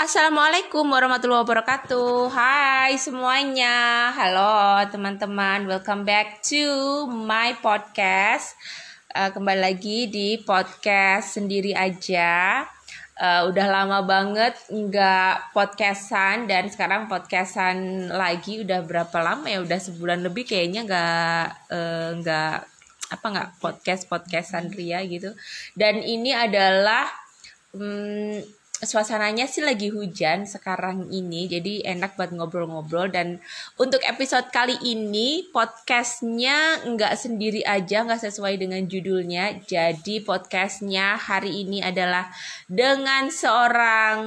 Assalamualaikum warahmatullahi wabarakatuh. Hai semuanya. Halo teman-teman. Welcome back to my podcast. Uh, kembali lagi di podcast sendiri aja. Uh, udah lama banget nggak podcastan dan sekarang podcastan lagi udah berapa lama ya udah sebulan lebih kayaknya nggak uh, nggak apa nggak podcast podcastan Ria gitu dan ini adalah um, suasananya sih lagi hujan sekarang ini jadi enak buat ngobrol-ngobrol. Dan untuk episode kali ini podcastnya nggak sendiri aja nggak sesuai dengan judulnya. Jadi podcastnya hari ini adalah dengan seorang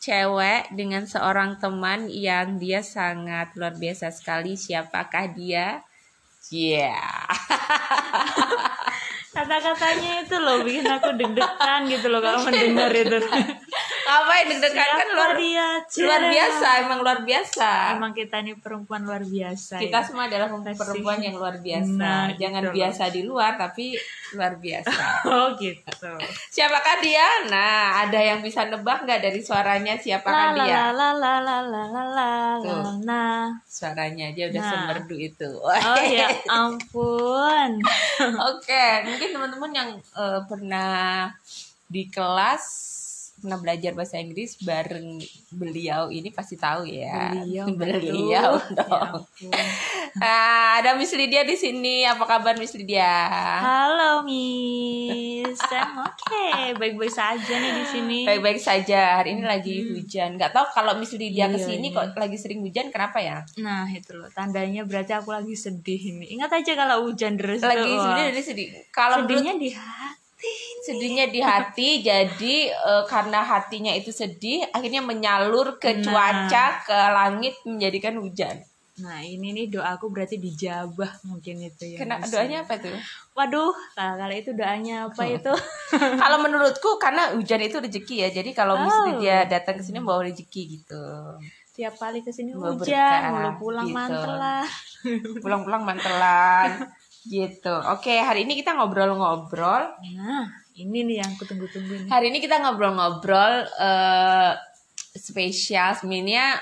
cewek dengan seorang teman yang dia sangat luar biasa sekali. Siapakah dia? Yeah. kata-katanya itu loh bikin aku deg-degan gitu loh kalau mendengar itu. Apa yang deg-degan? Kan luar biasa luar biasa emang luar biasa. Emang kita ini perempuan luar biasa kita ya? semua adalah perempuan yang luar biasa. Nah, jangan gitu biasa loh. di luar tapi luar biasa. Oh gitu. Siapakah dia? Nah ada yang bisa nebak nggak dari suaranya? Siapakah la, dia? la la la la la la la nah suaranya aja udah nah. semerdu itu. Oh ya ampun. Oke okay, mungkin mungkin teman-teman yang uh, pernah di kelas pernah belajar bahasa Inggris bareng beliau ini pasti tahu ya. Beliau, beliau dong. Ya nah, ada Miss Lydia di sini. Apa kabar Miss Lydia? Halo Miss. Oke, baik-baik saja nih di sini. Baik-baik saja. Hari ini lagi hmm. hujan. Gak tahu kalau Miss Lydia iya, ke sini iya. kok lagi sering hujan. Kenapa ya? Nah itu loh. Tandanya berarti aku lagi sedih ini. Ingat aja kalau hujan terus. Lagi sedih, sedih. Kalau sedihnya di hati sedihnya di hati jadi uh, karena hatinya itu sedih akhirnya menyalur ke nah. cuaca ke langit menjadikan hujan. Nah ini nih doaku berarti dijabah mungkin itu ya Kena, doanya apa tuh waduh kalau itu doanya apa oh. itu? Kalau menurutku karena hujan itu rezeki ya jadi kalau oh. misalnya dia datang ke sini bawa rezeki gitu. Tiap kali ke sini hujan mau pulang gitu. mantelan. Pulang-pulang mantelan gitu. Oke hari ini kita ngobrol-ngobrol. Nah ini nih yang aku tunggu-tunggu Hari ini kita ngobrol-ngobrol uh, spesial sebenarnya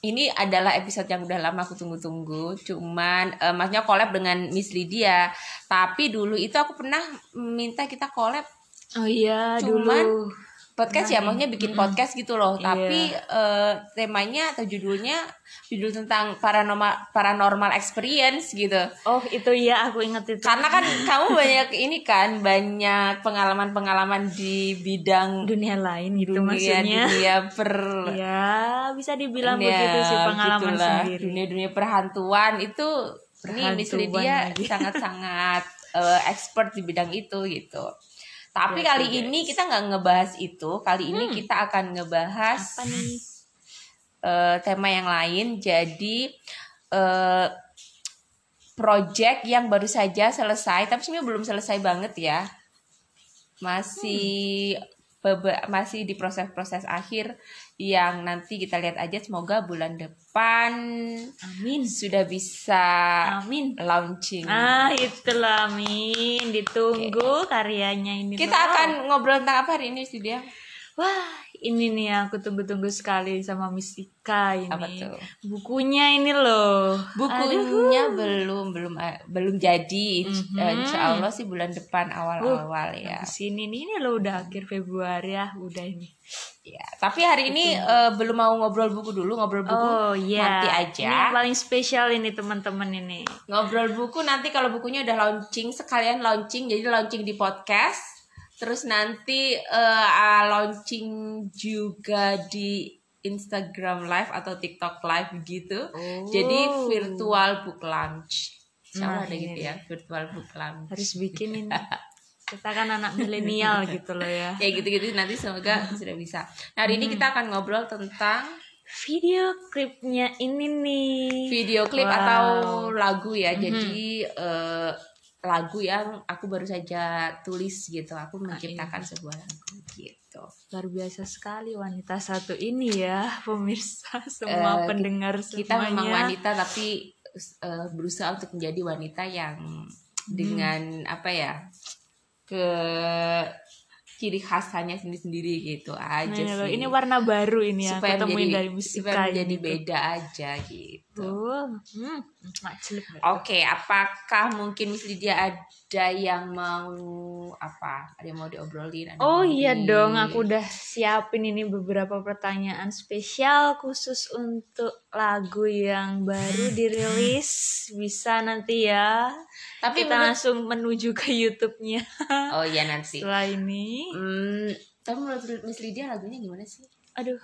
ini adalah episode yang udah lama aku tunggu-tunggu. Cuman uh, maksudnya collab dengan Miss Lydia. Tapi dulu itu aku pernah minta kita collab. Oh iya, Cuman, dulu podcast ya maksudnya bikin podcast gitu loh. Iya. tapi uh, temanya atau judulnya judul tentang paranormal paranormal experience gitu. Oh itu ya aku inget itu. Karena kan kamu banyak ini kan banyak pengalaman pengalaman di bidang dunia lain gitu dunia, maksudnya. dunia per ya bisa dibilang dunia, begitu sih pengalaman gitulah, sendiri. Dunia dunia perhantuan itu ini Miss Lydia sangat sangat uh, expert di bidang itu gitu tapi kali guys. ini kita nggak ngebahas itu. Kali hmm. ini kita akan ngebahas Apa nih? Uh, tema yang lain. Jadi uh, project yang baru saja selesai, tapi sebenarnya belum selesai banget ya. Masih hmm. masih di proses-proses akhir yang nanti kita lihat aja semoga bulan depan amin sudah bisa amin launching ah itulah amin ditunggu okay. karyanya ini kita akan ngobrol tentang apa hari ini sih dia wah ini nih aku tunggu-tunggu sekali sama Mistika ini. Apa tuh? Bukunya ini loh. Bukunya Aduh. belum belum eh, belum jadi. Mm -hmm. Insya Allah sih bulan depan awal-awal uh, ya. Sini nih ini loh udah akhir Februari ya, udah ini. Ya, tapi hari ini uh, belum mau ngobrol buku dulu, ngobrol buku oh, iya. nanti aja. Ini paling spesial ini teman-teman ini. Ngobrol buku nanti kalau bukunya udah launching sekalian launching, jadi launching di podcast Terus nanti uh, launching juga di Instagram Live atau TikTok Live gitu. Oh. Jadi virtual book launch. Sama nah, ada gitu ya, virtual book launch. Harus bikin ini. Kita kan anak milenial gitu loh ya. ya gitu-gitu nanti semoga sudah bisa. Nah, hari hmm. ini kita akan ngobrol tentang video klipnya ini nih. Video klip wow. atau lagu ya. -hmm. Jadi uh, lagu yang aku baru saja tulis gitu aku ah, menciptakan sebuah lagu gitu luar biasa sekali wanita satu ini ya pemirsa semua uh, pendengar kita, kita memang wanita tapi uh, berusaha untuk menjadi wanita yang hmm. dengan apa ya ke ciri khasanya sendiri-sendiri gitu aja Nah, loh, sih ini warna baru ini ya. supaya menjadi dari supaya musika menjadi ini. beda aja gitu Oh, hmm. Oke, apakah mungkin Miss Lydia ada yang mau apa? Ada yang mau diobrolin? Ada Oh mau iya di- dong, aku udah siapin ini beberapa pertanyaan spesial khusus untuk lagu yang baru dirilis. Bisa nanti ya. Tapi Kita menurut, langsung menuju ke YouTube-nya oh iya nanti. setelah ini. Hmm, tapi menurut Miss Lydia lagunya gimana sih? Aduh,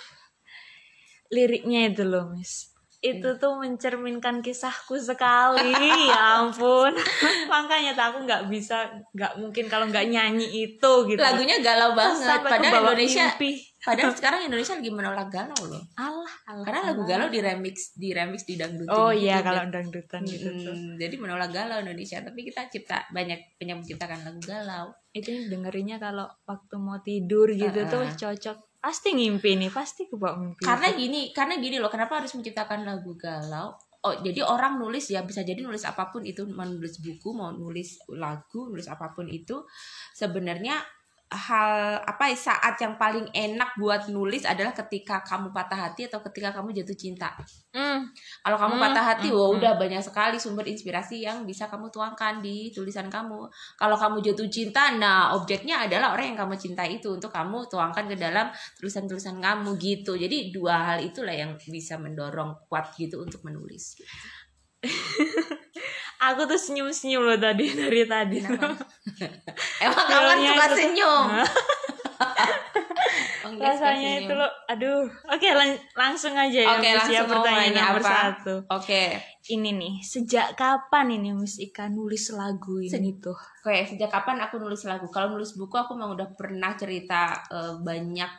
liriknya itu loh, Miss. Itu tuh mencerminkan kisahku sekali, ya ampun. Makanya tuh aku nggak bisa, nggak mungkin kalau nggak nyanyi itu gitu. Lagunya galau banget. Sampai Padahal Indonesia, mimpi. padahal sekarang Indonesia lagi menolak galau loh. Allah, Allah. Karena lagu galau di remix, di remix di dangdutin. Oh gitu. iya Dan- kalau dangdutan gitu tuh. Hmm, jadi menolak galau Indonesia, tapi kita cipta banyak banyak menciptakan lagu galau. Itu dengerinnya kalau waktu mau tidur gitu tuh Uh-uh. cocok. Pasti ngimpi nih, pasti kebawa mimpi. karena gini karena gini loh kenapa harus menciptakan lagu galau oh jadi orang nulis ya bisa jadi nulis apa pun itu mau nulis buku mau nulis lagu nulis apa pun itu sebenarnya hal apa ya saat yang paling enak buat nulis adalah ketika kamu patah hati atau ketika kamu jatuh cinta. Hmm, kalau kamu Hmm, patah hati hmm, wah hmm. udah banyak sekali sumber inspirasi yang bisa kamu tuangkan di tulisan kamu. Kalau kamu jatuh cinta nah objeknya adalah orang yang kamu cintai itu untuk kamu tuangkan ke dalam tulisan-tulisan kamu gitu. Jadi dua hal itulah yang bisa mendorong kuat gitu untuk menulis aku tuh senyum-senyum loh tadi dari tadi. Emang kamu kan suka itu- senyum Oh, Rasanya senyum. itu loh, aduh. Oke, lang- langsung aja ya. Oke, Miss, ya, langsung ngomong pertanyaan nomor apa? satu. oke Ini nih, sejak kapan ini Miss Ika nulis lagu ini tuh? Oke, sejak kapan aku nulis lagu? Kalau nulis buku aku memang udah pernah cerita eh, banyak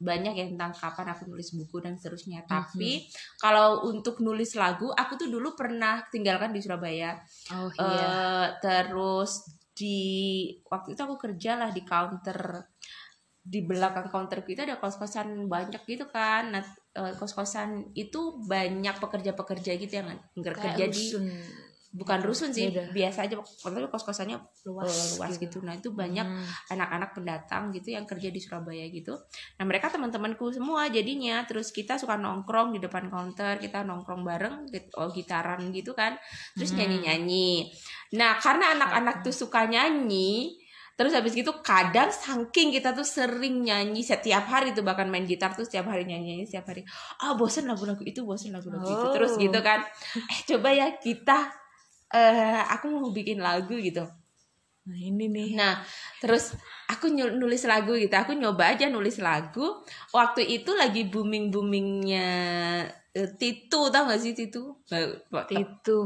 banyak ya tentang kapan aku nulis buku dan seterusnya. Tapi kalau untuk nulis lagu, aku tuh dulu pernah tinggalkan di Surabaya. Oh Eh, terus di waktu itu aku kerja lah di counter di belakang counterku itu ada kos-kosan banyak gitu kan. Nah, eh, kos-kosan itu banyak pekerja-pekerja gitu yang kerja di bukan rusun sih, Beda. biasa aja. Tapi kos-kosannya luas, luas, luas gitu. Nah, itu banyak Hmm. anak-anak pendatang gitu yang kerja di Surabaya gitu. Nah, mereka teman-temanku semua jadinya. Terus kita suka nongkrong di depan counter, kita nongkrong bareng, oh gitaran gitu kan. Terus Hmm. nyanyi-nyanyi. Nah, karena anak-anak tuh suka nyanyi, terus habis gitu kadang saking kita tuh sering nyanyi setiap hari tuh bahkan main gitar tuh setiap hari nyanyi setiap hari. Ah, bosen lagu-lagu itu, bosen lagu-lagu itu. Oh. Terus gitu kan. Eh, coba ya kita eh aku mau bikin lagu gitu. Nah, ini nih. Nah, terus aku nulis lagu gitu. Aku nyoba aja nulis lagu. Waktu itu lagi booming boomingnya Titu tau gak sih Titu? Itu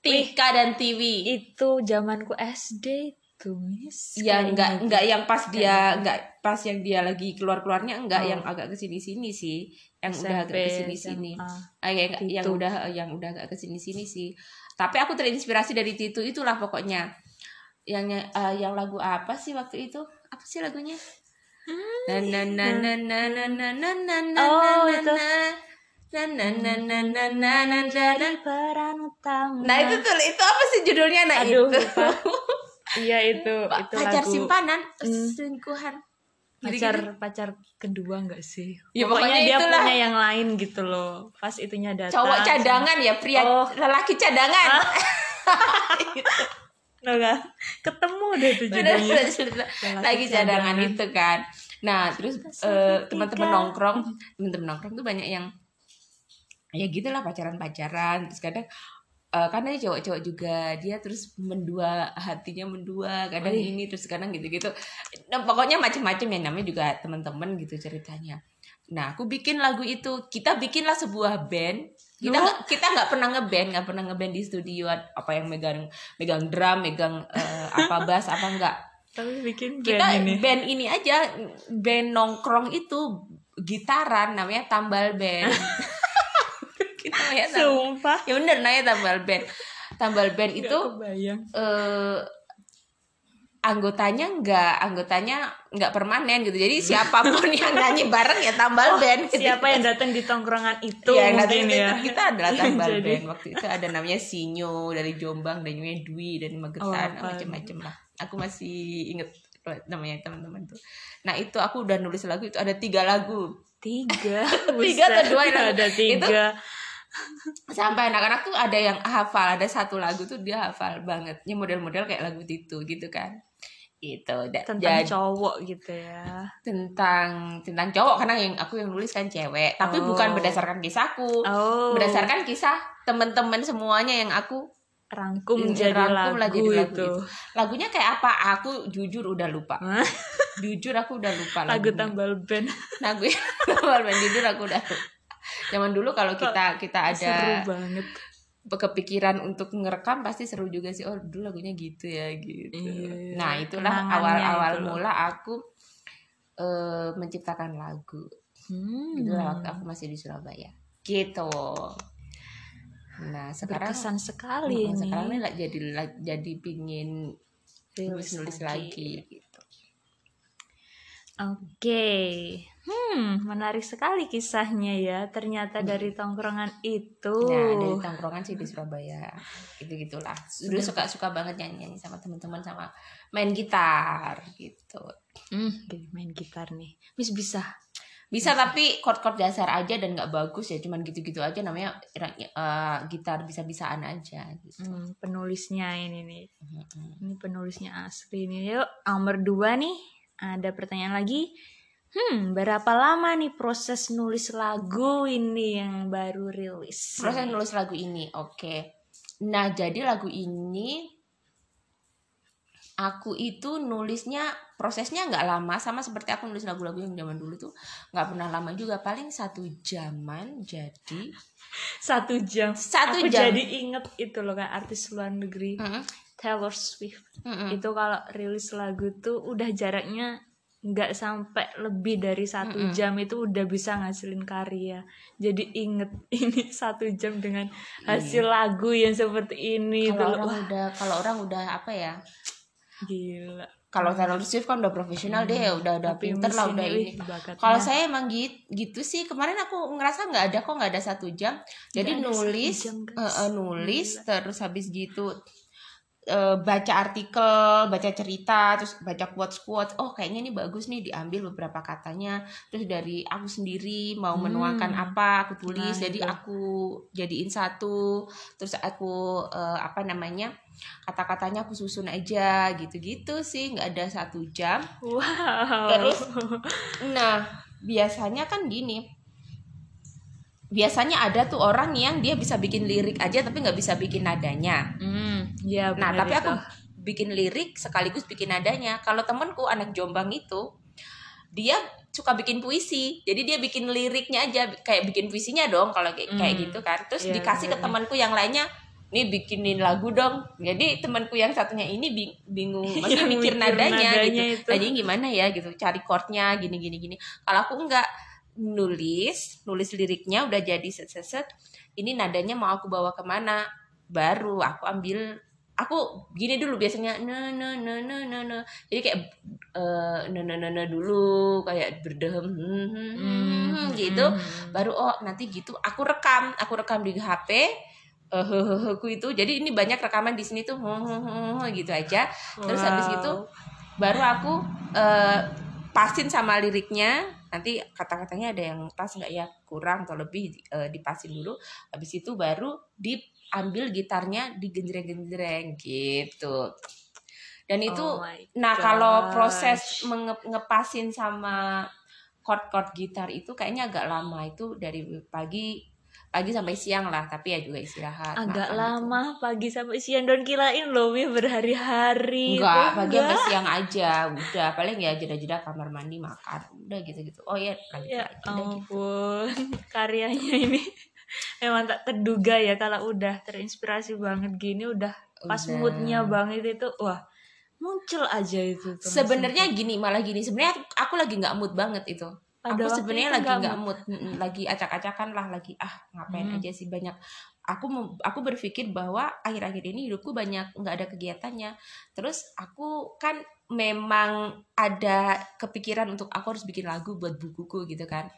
Tika dan Tiwi. itu zamanku SD tuh, Miss. Ya enggak gitu. enggak yang pas dia enggak pas yang dia lagi keluar-keluarnya enggak Oh. yang agak ke sini sini sih. Yang udah agak SMP, ke sini sini. Ah, yang, yang Titu. udah yang udah agak ke sini sini sih. Tapi aku terinspirasi dari Titu itulah pokoknya. Yang eh, yang lagu apa sih waktu itu? Apa sih lagunya? Na na na na na na na na na na Oh, na itu. na na na na na na na na na peran utama. Nah itu tuh itu apa sih judulnya nah Aduh, itu. Iya itu, itu pacar lagu simpanan Hmm. selingkuhan pacar Gitu-gitu. pacar kedua enggak sih? Ya, pokoknya, pokoknya dia itulah. punya yang lain gitu loh. Pas itunya datang. cowok cadangan ya pria Oh. lelaki cadangan Loh, kan? Ketemu deh tuh lagi cadangan cadangan. itu kan nah terus ketiga. teman-teman nongkrong teman-teman nongkrong tuh banyak yang ya gitulah pacaran-pacaran terus kadang eh, karena dia cowok-cowok juga dia terus mendua hatinya mendua kadang Wih. ini terus kadang gitu-gitu. Nah, pokoknya macam-macam ya namanya juga teman-teman gitu ceritanya. Nah aku bikin lagu itu. Kita bikinlah sebuah band. Kita nggak- kita nggak pernah ngeband nggak pernah ngeband di studio. Apa yang megang megang drum megang eh, apa bass apa enggak Tapi bikin kita band ini. band ini aja band nongkrong itu gitaran namanya tambal band namanya tam- Sumpah. ya bener namanya tambal band. Tambal band itu eh anggotanya nggak anggotanya nggak permanen gitu. Jadi siapa pun yang nyanyi bareng ya tambal band gitu. Oh, Siapa yang datang di tongkrongan itu ya, nah, mungkin itu- ya. itu kita adalah tambal Jadi- band. Waktu itu ada namanya Sinyo dari Jombang dan namanya Dwi dari Magetan Oh, macam-macam lah. Aku masih inget namanya teman-teman tuh. Nah itu aku udah nulis lagu itu ada tiga lagu. Tiga? Tiga atau dua ada tiga sampai anak-anak tuh ada yang hafal ada satu lagu tuh dia hafal banget. Ini model-model kayak lagu itu gitu kan. Itu tentang jadi- cowok gitu ya. Tentang tentang cowok. Karena yang aku yang nulis kan cewek. Tapi Oh. bukan berdasarkan kisahku oh. Berdasarkan kisah teman-teman semuanya yang aku rangkum Ini jadi rangkum lagu, lah jadi lagu itu. lagunya kayak apa? Aku jujur udah lupa. Jujur aku udah lupa lagu lagunya. tambal ban lagu tambal ban jujur aku udah lupa. Zaman dulu kalau kita kita seru ada banget. kepikiran untuk ngerekam pasti seru juga sih. Oh dulu lagunya gitu ya gitu. Iya, nah itulah awal-awal itu mula aku eh, menciptakan lagu. Hmm. itu waktu aku masih di Surabaya. Gitu. Nah sekarang berkesan sekali ini. sekarang ini jadi jadi pingin nulis Rilis nulis lagi gitu. Oke, hmm, menarik sekali kisahnya ya. Ternyata dari tongkrongan itu. nah dari tongkrongan sih di Surabaya gitu gitulah dulu suka suka banget nyanyi nyanyi sama teman-teman sama main gitar gitu Hmm, main gitar nih. Miss bisa. bisa tapi chord-chord dasar aja dan nggak bagus ya cuman gitu-gitu aja namanya eh, gitar bisa-bisaan aja gitu Hmm, penulisnya ini nih. Mm-mm. Ini penulisnya asli nih. Yuk, nomor dua nih. Ada pertanyaan lagi. Hmm, berapa lama nih proses nulis lagu ini yang baru rilis? proses nulis lagu ini oke nah jadi lagu ini aku itu nulisnya prosesnya nggak lama sama seperti aku nulis lagu-lagu yang zaman dulu tuh nggak pernah lama juga paling satu jaman jadi Satu jam. Satu Aku jam. jadi inget itu loh kan artis luar negeri Mm-mm, Taylor Swift. mm-mm. itu kalau rilis lagu tuh udah jaraknya nggak sampai lebih dari satu Mm-mm. jam itu udah bisa ngasilin karya jadi inget ini satu jam dengan hasil lagu yang seperti ini Iya. kalau orang udah kalau orang udah apa ya gila kalau Taylor Swift kan udah profesional deh udah udah Tapi pinter lah udah ini Kalau saya emang gitu, gitu sih kemarin aku ngerasa nggak ada kok nggak ada satu jam. Jadi ada nulis, jam, guys. eh, nulis Gila. terus habis gitu eh, baca artikel, baca cerita, terus baca quotes quotes. Oh kayaknya ini bagus nih diambil beberapa katanya. Terus dari aku sendiri mau Hmm. menuangkan apa aku tulis. Nah, jadi itu. aku jadiin satu. Terus aku eh, apa namanya kata-katanya aku susun aja gitu-gitu sih nggak ada satu jam. wow Terus Nah, biasanya kan gini. Biasanya ada tuh orang yang dia bisa bikin lirik aja tapi nggak bisa bikin nadanya. hmm ya Nah, tapi itu. aku bikin lirik sekaligus bikin nadanya. Kalau temenku anak Jombang itu dia suka bikin puisi. Jadi dia bikin liriknya aja kayak bikin puisinya dong kalau kayak, kayak Hmm. gitu kan. Terus Iya, dikasih ke bener. temanku yang lainnya nih bikinin lagu dong. Jadi temanku yang satunya ini bing- bingung Yang mikir mikir nadanya, nadanya gitu. itu. Nadanya gimana ya gitu, cari chordnya gini gini gini. Kalau aku enggak nulis, nulis liriknya udah jadi set set set. Ini nadanya mau aku bawa ke mana? Baru aku ambil aku gini dulu biasanya ne ne ne ne ne ne. Jadi kayak ne ne ne ne dulu kayak berdehem hmm, hmm, hmm, gitu. hmm. Baru oh nanti gitu aku rekam, aku rekam di HP eh hehehe ku itu. Jadi ini banyak rekaman di sini tuh hmm, hmm, hmm, hmm, gitu aja. Terus habis gitu baru aku eh pasin sama liriknya nanti kata-katanya ada yang pas nggak ya? Kurang atau lebih eh, dipasin dulu. Habis itu baru diambil gitarnya digenjreng-genjreng gitu. Dan itu Oh nah kalau proses menge- ngepasin sama chord-chord gitar itu kayaknya agak lama. Itu dari pagi pagi sampai siang lah tapi ya juga istirahat agak lama pagi sampai siang don kirain loh Mi berhari-hari Enggak, pagi enggak. sampai siang aja. Udah, paling ya jeda-jeda kamar mandi makan. Udah gitu-gitu. Oh iya, lanjut Ya lagi. Udah gitu. ampun, karyanya ini memang tak terduga ya kalau udah terinspirasi banget gini udah pas Udah. moodnya banget itu wah muncul aja itu tuh Sebenarnya gini, malah gini. Sebenarnya aku, aku lagi nggak mood banget itu. Pada aku sebenarnya lagi nggak mood, lagi acak-acakan lah, lagi ah ngapain Hmm. aja sih banyak. Aku aku berpikir bahwa akhir-akhir ini hidupku banyak nggak ada kegiatannya. Terus aku kan memang ada kepikiran untuk aku harus bikin lagu buat bukuku gitu kan.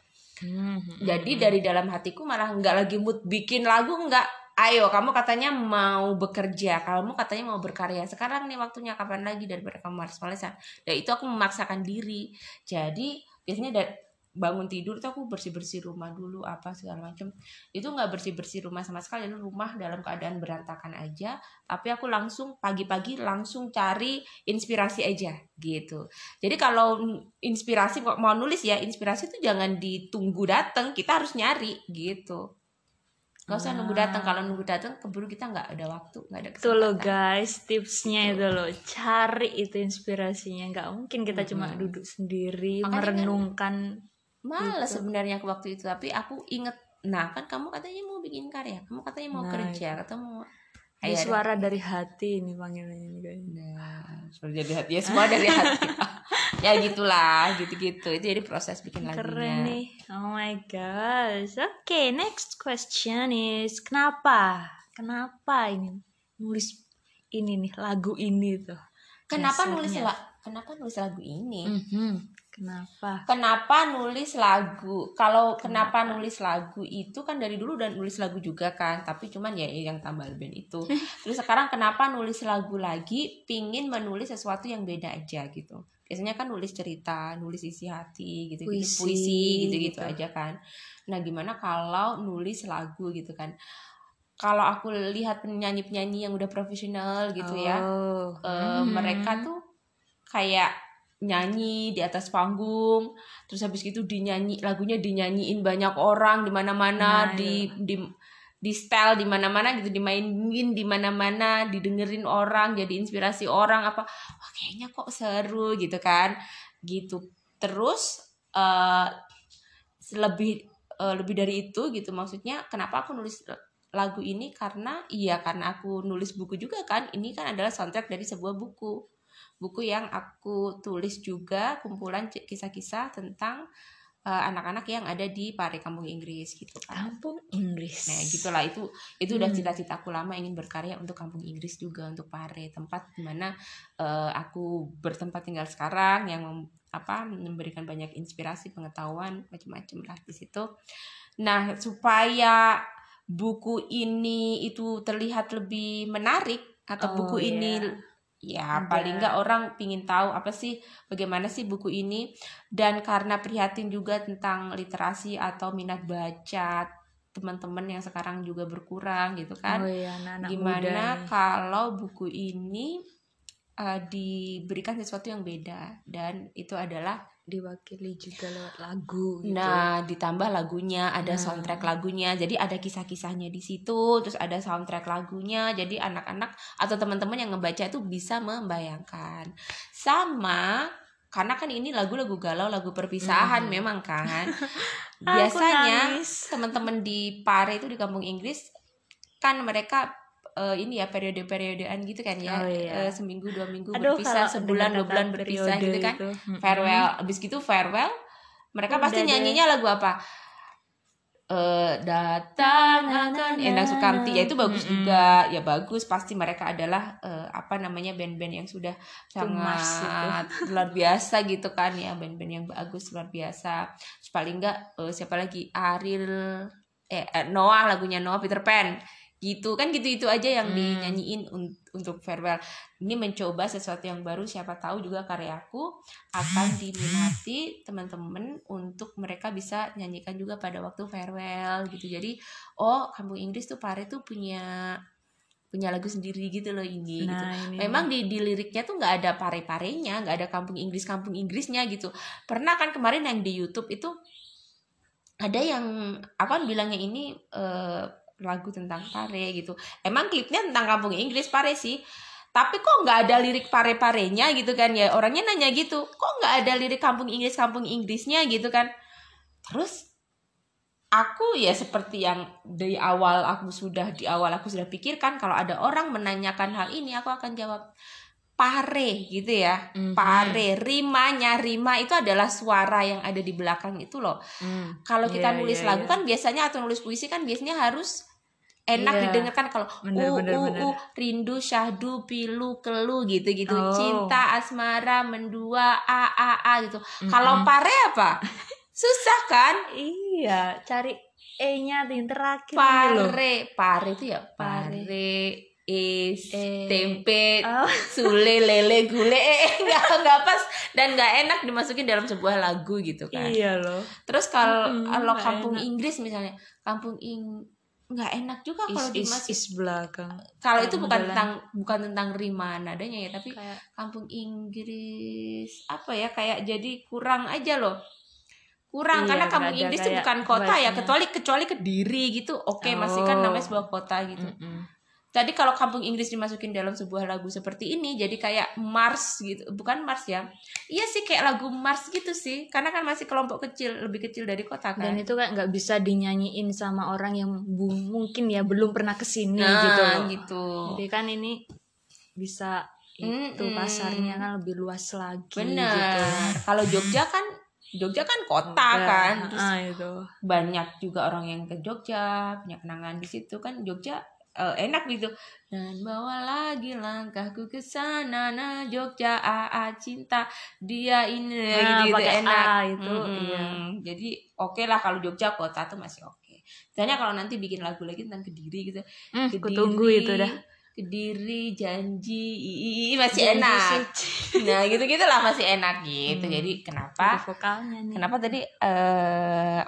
Hmm, hmm, Jadi hmm. dari dalam hatiku malah nggak lagi mood bikin lagu nggak ayo kamu katanya mau bekerja kamu katanya mau berkarya sekarang nih waktunya kapan lagi daripada kamu harus malesan dan itu aku memaksakan diri jadi biasanya da- bangun tidur tuh aku bersih bersih rumah dulu apa segala macam itu nggak bersih bersih rumah sama sekali rumah dalam keadaan berantakan aja tapi aku langsung pagi-pagi langsung cari inspirasi aja gitu jadi kalau inspirasi kok mau nulis ya inspirasi itu jangan ditunggu datang kita harus nyari gitu Gak usah nunggu datang kalau nunggu datang keburu kita nggak ada waktu nggak ada Tuh lo kesempatan guys, tipsnya itu lo cari itu inspirasinya. Nggak mungkin kita cuma Mm-mm. duduk sendiri Makanya kan- merenungkan. Males Gitu. sebenarnya aku waktu itu tapi aku inget nah kan kamu katanya mau bikin karya kamu katanya mau Nah, kerja ketemu Ini suara dari hati ini panggilannya ini guys. nah suara dari hati ya semua dari hati ya gitulah gitu-gitu itu jadi proses bikin Keren lagunya nih. Oh my gosh. Oke, next question is kenapa? Kenapa ini nulis ini nih lagu ini tuh? kenapa nulis Dasarnya. la kenapa nulis lagu ini Mhm. Kenapa? Kenapa nulis lagu? Kalau kenapa nulis lagu itu kan dari dulu udah nulis lagu juga kan, tapi cuman ya yang tambal band itu. Terus sekarang kenapa nulis lagu lagi? Pingin menulis sesuatu yang beda aja gitu. Biasanya kan nulis cerita, nulis isi hati gitu, Puisi, puisi gitu-gitu gitu. aja kan. Nah gimana kalau nulis lagu gitu kan? Kalau aku lihat penyanyi-penyanyi yang udah profesional gitu ya, Oh. eh, Mhm. mereka tuh kayak nyanyi di atas panggung terus habis gitu dinyanyi lagunya dinyanyiin banyak orang di mana-mana Nah, di di di style di mana-mana gitu dimainin di mana-mana didengerin orang jadi inspirasi orang apa wah kayaknya kok seru gitu kan. Gitu. Terus eh lebih eh, lebih dari itu gitu maksudnya kenapa aku nulis lagu ini? Karena iya karena aku nulis buku juga kan. Ini kan adalah soundtrack dari sebuah buku buku yang aku tulis juga kumpulan kisah-kisah tentang eh, anak-anak yang ada di Pare Kampung Inggris gitu kan. Kampung Inggris. Nah, gitulah itu itu udah Hmm. cita-citaku lama ingin berkarya untuk Kampung Inggris juga untuk Pare, tempat di mana eh, aku bertempat tinggal sekarang yang mem- apa memberikan banyak inspirasi, pengetahuan macam-macam lah di situ. Nah, supaya buku ini itu terlihat lebih menarik atau Oh, buku ini iya. Ya paling nggak orang pingin tahu apa sih bagaimana sih buku ini. Dan karena prihatin juga tentang literasi atau minat baca teman-teman yang sekarang juga berkurang gitu kan. Oh iya, anak-anak muda gimana nih. kalau buku ini uh, diberikan sesuatu yang beda. Dan itu adalah diwakili juga lewat lagu gitu. Nah, ditambah lagunya, ada Nah. soundtrack lagunya. Jadi ada kisah-kisahnya di situ, terus ada soundtrack lagunya. Jadi anak-anak atau teman-teman yang ngebaca itu bisa membayangkan. Sama karena kan ini lagu-lagu galau, lagu perpisahan Mhm. memang kan. Biasanya teman-teman di Pare itu di kampung Inggris kan mereka eh, ini ya periode-periodean gitu kan ya. Oh, iya. Eh, seminggu dua minggu Aduh, berpisah, sebulan dua bulan berpisah gitu kan. itu, farewell. Abis gitu farewell mereka Udah pasti deh. nyanyinya lagu apa? Eh datang akan Endang Sukamti ya itu bagus Mm-mm. juga. Ya bagus. Pasti mereka adalah eh, apa namanya band-band yang sudah Tumas sangat luar biasa gitu kan ya. Band-band yang bagus luar biasa. Terus paling enggak eh, siapa lagi? Ariel eh eh, Noah lagunya Noah Peter Pan gitu. Kan gitu itu aja yang Hmm. dinyanyiin un- untuk farewell. Ini mencoba sesuatu yang baru siapa tahu juga karyaku akan diminati teman-teman untuk mereka bisa nyanyikan juga pada waktu farewell gitu. Jadi oh kampung Inggris tuh Pare tuh punya punya lagu sendiri gitu loh ini gitu. Nah, ini memang di, di liriknya tuh nggak ada pare-parenya nggak ada kampung Inggris kampung Inggrisnya gitu. Pernah kan kemarin yang di YouTube itu ada yang aku kan bilangnya ini eh, lagu tentang pare gitu. Emang klipnya tentang kampung Inggris pare sih. Tapi kok nggak ada lirik pare-parenya gitu kan ya? Orangnya nanya gitu kok nggak ada lirik kampung Inggris kampung Inggrisnya? gitu kan. Terus aku ya seperti yang dari awal aku sudah di awal aku sudah pikirkan kalau ada orang menanyakan hal ini aku akan jawab pare gitu ya. Mhm. pare rimanya rima itu adalah suara yang ada di belakang itu loh. Mm. kalau kita Iya, nulis iya, lagu iya. kan biasanya atau nulis puisi kan biasanya harus enak Iya. didengarkan kalau Bener, u bener, u bener. u rindu syahdu pilu kelu gitu gitu Oh. cinta asmara mendua a a a gitu Mm-mm. kalau pare apa susah kan Iya, cari e-nya yang terakhir ini loh. pare pare itu ya Pare. pare is Eh. tempe Oh. sule lele gule eh nggak nggak pas dan nggak enak dimasukin dalam sebuah lagu gitu kan Iya loh. terus kalau Mm-mm, kalau kampung enak. Inggris misalnya kampung ing nggak enak juga kalau is, dimasuk is belakang. kalau itu bukan tentang bukan tentang rima nadanya ya tapi Kayak kampung Inggris apa ya kayak jadi kurang aja loh kurang Iya, karena kampung Inggris itu bukan kota ya vibe-nya. kecuali kecuali kediri gitu oke masih kan Oh. namanya sebuah kota gitu mm-mm. Tadi kalau kampung Inggris dimasukin dalam sebuah lagu seperti ini jadi kayak Mars gitu. Bukan Mars ya. Iya sih kayak lagu Mars gitu sih. Karena kan masih kelompok kecil, lebih kecil dari kota kan. Dan itu kan nggak bisa dinyanyiin sama orang yang mungkin ya belum pernah ke sini nah, gitu loh. gitu. Jadi kan ini bisa itu Mm-mm. pasarnya kan lebih luas lagi Bener. gitu. Kalau Jogja kan Jogja kan kota Ya, kan. Terus ah, itu. banyak juga orang yang ke Jogja, punya kenangan di situ kan Jogja eh, enak gitu. Dan bawa lagi langkahku ke sana nah Jogja AA cinta dia ini Nah, gitu, pakai enak. A itu, Mm-mm. iya. Jadi oke lah kalau Jogja kota tuh masih oke. Misalnya kalau nanti bikin lagu lagi tentang Kediri gitu. Hmm, Kediri, kutunggu itu dah. Kediri janji ii, masih Janji enak. suci. Nah, gitu-gitu lah masih enak gitu. Hmm. Jadi kenapa? Vokalnya nih. Kenapa tadi eh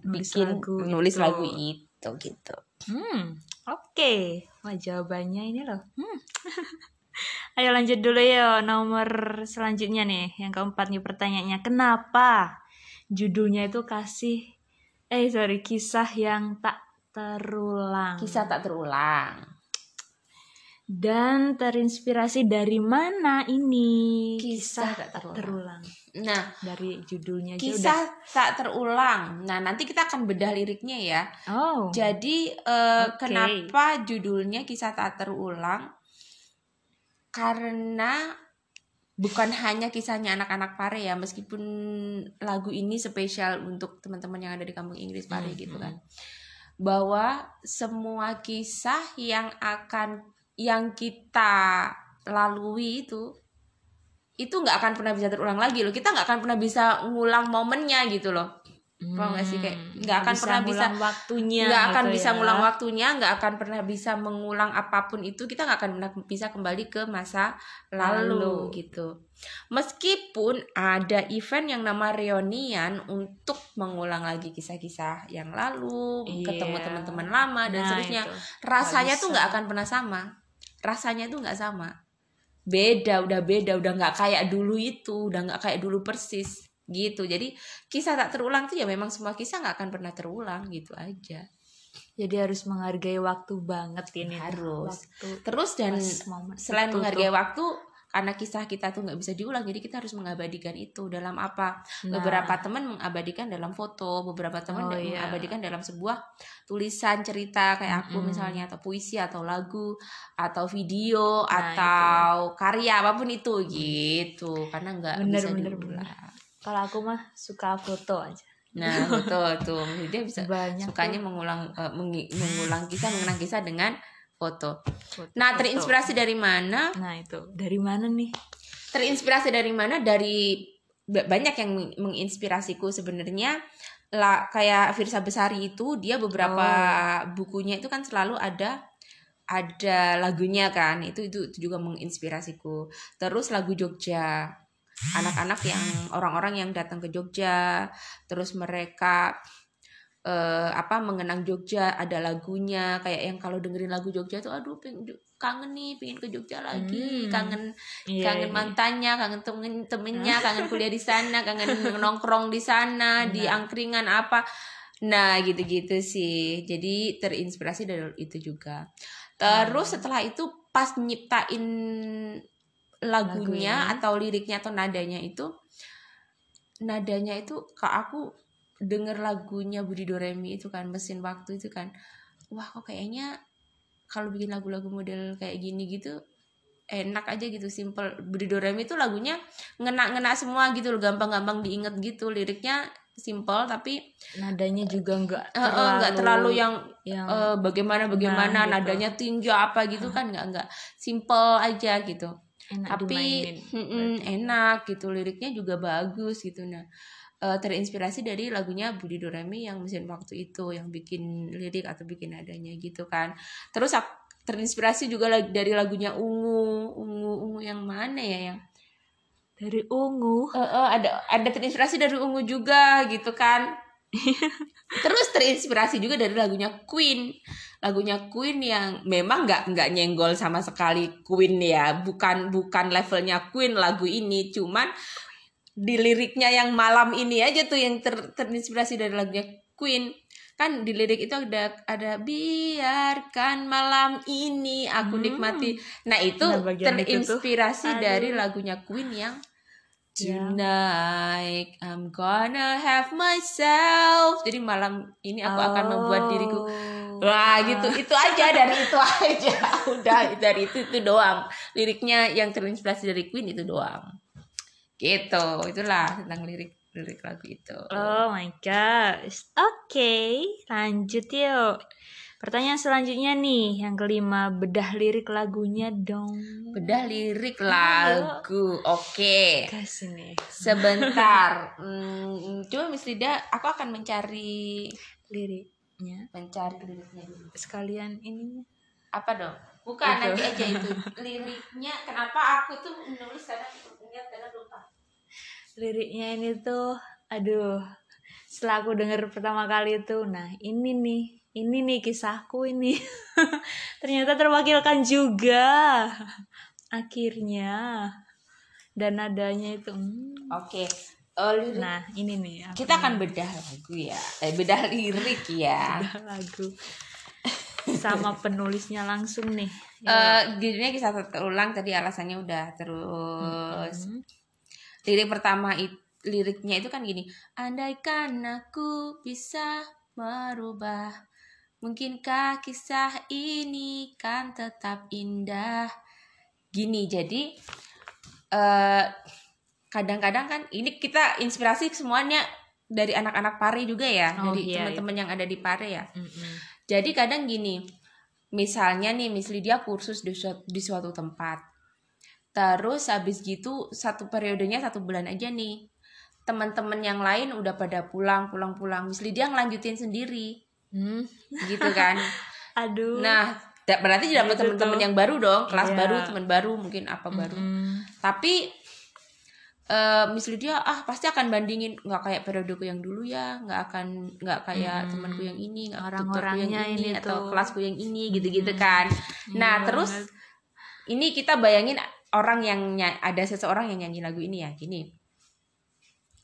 Nulis bikin lagu nulis itu. lagu itu gitu. Hmm, oke. Wah, jawabannya ini loh. Hmm. Ayo lanjut dulu ya nomor selanjutnya nih. Yang keempat nih pertanyaannya. Kenapa judulnya itu kasih eh sorry kisah yang tak terulang Kisah tak terulang. dan terinspirasi dari mana ini Kisah tak terulang. Nah, dari judulnya aja kisah tak terulang. Nah, nanti kita akan bedah liriknya ya. oh Jadi eh, Oke. kenapa judulnya kisah tak terulang? Karena bukan hanya kisahnya anak-anak Pare ya, meskipun lagu ini spesial untuk teman-teman yang ada di kampung Inggris Pare Hmm, gitu kan. Bahwa semua kisah yang akan yang kita lalui itu itu nggak akan pernah bisa terulang lagi loh. Kita nggak akan pernah bisa ngulang momennya gitu loh. paham nggak sih? Kayak nggak akan pernah bisa- waktunya nggak akan gitu bisa ya. ngulang waktunya nggak akan pernah bisa mengulang apa pun itu kita nggak akan pernah bisa kembali ke masa lalu, Lalu. gitu meskipun ada event yang nama reunian untuk mengulang lagi kisah-kisah yang lalu Iya. ketemu teman-teman lama dan Nah, seterusnya itu. rasanya tuh nggak akan pernah sama rasanya tuh nggak sama beda udah beda udah nggak kayak dulu itu udah nggak kayak dulu persis gitu jadi kisah tak terulang tuh ya memang semua kisah nggak akan pernah terulang gitu aja jadi harus menghargai waktu banget ini Harus. waktu terus dan selain menghargai tuh. waktu karena kisah kita tuh nggak bisa diulang jadi kita harus mengabadikan itu dalam apa? Nah, beberapa teman mengabadikan dalam foto beberapa teman Oh, iya. mengabadikan dalam sebuah tulisan cerita kayak aku Mm-mm. misalnya atau puisi atau lagu atau video Nah, atau karya apa pun itu gitu. Karena nggak bisa bener, diulang. kalau aku mah suka foto aja. Nah betul tuh. Dia bisa banyak sukanya tuh. mengulang mengi- mengulang kisah mengenang kisah dengan foto. Foto- nah foto. terinspirasi dari mana? Nah itu. Dari mana nih? Terinspirasi dari mana? Dari ba- banyak yang meng- menginspirasiku sebenarnya. Lah kayak Firsa Besari itu dia beberapa Oh. bukunya itu kan selalu ada ada lagunya kan. Itu itu, itu juga menginspirasiku. Terus lagu Jogja. Anak-anak yang orang-orang yang datang ke Jogja. Terus mereka eh, apa mengenang Jogja ada lagunya kayak yang kalau dengerin lagu Jogja tuh aduh pengen kangen nih pengen ke Jogja lagi Hmm. kangen Iya, kangen iya. mantannya, kangen temen temennya, kangen kuliah di sana, kangen nongkrong di sana, di Nah. angkringan apa. Nah, gitu-gitu sih. Jadi terinspirasi dari itu juga. Terus Hmm. setelah itu pas nyiptain lagunya Lagunya. atau liriknya atau nadanya itu nadanya itu kak aku denger lagunya Budi Doremi itu kan mesin waktu itu kan. Wah kok kayaknya kalau bikin lagu-lagu model kayak gini gitu enak aja gitu simple. Budi Doremi itu lagunya ngena-ngena semua gitu loh gampang-gampang diinget gitu. Liriknya simple tapi nadanya juga nggak eh, eh, nggak terlalu yang yang eh, bagaimana bagaimana Nah, gitu. nadanya tinggi apa gitu kan nggak nggak. Simple aja gitu. Enak tapi dimainin, mm-mm, enak gitu liriknya juga bagus gitu. Nah eh, terinspirasi dari lagunya Budi Doremi yang mesin waktu itu yang bikin lirik atau bikin adanya gitu kan. Terus terinspirasi juga dari lagunya Ungu. Ungu Ungu yang mana ya yang dari ungu. Eh, eh, ada ada terinspirasi dari Ungu juga gitu kan. Terus terinspirasi juga dari lagunya Queen. Lagunya Queen yang memang nggak nggak nyenggol sama sekali Queen ya. Bukan bukan levelnya Queen lagu ini. Cuman di liriknya yang malam ini aja tuh yang ter- terinspirasi dari lagunya Queen kan di lirik itu ada ada biarkan malam ini aku Hmm. nikmati nah itu Nah, itu terinspirasi aduh. dari lagunya Queen yang Ya. Tonight I'm gonna have myself. Jadi malam ini aku akan membuat diriku Oh. Wah gitu itu aja dari itu aja udah dari itu itu doang liriknya yang terinspirasi dari Queen itu doang gitu itulah tentang lirik lirik lagu itu Oh my gosh. Oke, lanjut yuk. Pertanyaan selanjutnya nih, yang kelima, bedah lirik lagunya dong. bedah lirik lagu oke Kasih nih sebentar hmm, coba Miss Lida aku akan mencari liriknya. mencari liriknya Sekalian ininya. apa dong bukan Itu. nanti aja itu liriknya kenapa aku tuh menulis kadang ingat kadang lupa Liriknya ini tuh, aduh. Setelah aku denger pertama kali itu, nah ini nih, ini nih kisahku ini. Ternyata terwakilkan juga. Akhirnya. Dan nadanya itu, hmm. oke Oh, lirik nah ini nih. kita akan bedah lagu ya eh, bedah lirik ya ada lagu sama penulisnya langsung nih. Eh judulnya kisah terulang tadi alasannya udah terus. Hmm. lirik pertama it, liriknya itu kan gini andaikan aku bisa merubah mungkinkah kisah ini kan tetap indah? Gini jadi eh kadang-kadang kan ini kita inspirasi semuanya dari anak-anak Pare juga ya Oh, dari iya, teman-teman yang ada di Pare ya. Mm-mm. Jadi kadang gini, misalnya nih Miss Lydia kursus di suatu, di suatu tempat. Terus habis gitu satu periodenya satu bulan aja nih. Teman-teman yang lain udah pada pulang, pulang, pulang. Miss Lydia ngelanjutin sendiri, Hmm. gitu kan. aduh Nah, berarti dapat Gitu teman-teman yang baru dong, kelas Iya. baru, teman baru, mungkin apa baru. Mm-mm. Tapi eh Miss Lydia ah pasti akan bandingin nggak kayak periodeku yang dulu ya nggak akan nggak kayak Mm-mm. temanku yang ini nggak Orang-orangnya yang ini, ini atau tuh. kelasku yang ini gitu-gitu kan Iya nah terus banget. ini kita bayangin orang yang ada seseorang yang nyanyi lagu ini ya gini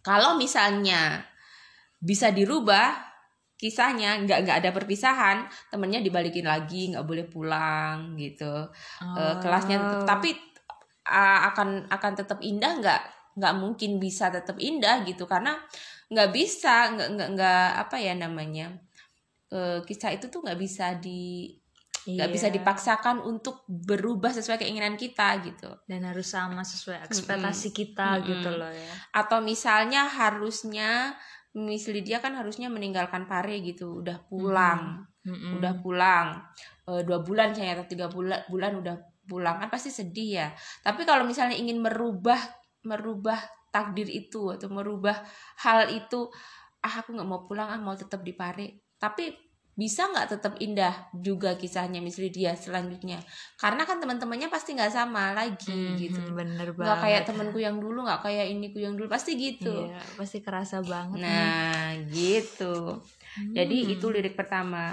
kalau misalnya bisa dirubah kisahnya nggak nggak ada perpisahan temennya dibalikin lagi nggak boleh pulang gitu Eh, kelasnya tetap Oh. tapi uh, akan akan tetap indah nggak nggak mungkin bisa tetap indah gitu. Karena nggak bisa nggak nggak nggak apa ya namanya Eh, kisah itu tuh nggak bisa di nggak Iya. bisa dipaksakan untuk berubah sesuai keinginan kita gitu. Dan harus sama sesuai ekspektasi kita Mm-mm. gitu loh ya. Atau misalnya harusnya Miss Lydia kan harusnya meninggalkan Pare gitu udah pulang. Mm-mm. udah pulang. Eh, dua bulan saya atau tiga bulan bulan udah pulang. Kan pasti sedih ya. Tapi kalau misalnya ingin merubah merubah takdir itu atau merubah hal itu ah aku nggak mau pulang ah mau tetap di Pare tapi bisa nggak tetap indah juga kisahnya Miss Lydia selanjutnya karena kan teman-temannya pasti nggak sama lagi Mhm, gitu bener banget nggak kayak temanku yang dulu nggak kayak iniku yang dulu pasti gitu Iya, pasti kerasa banget nih. nah gitu jadi Hmm. itu lirik pertama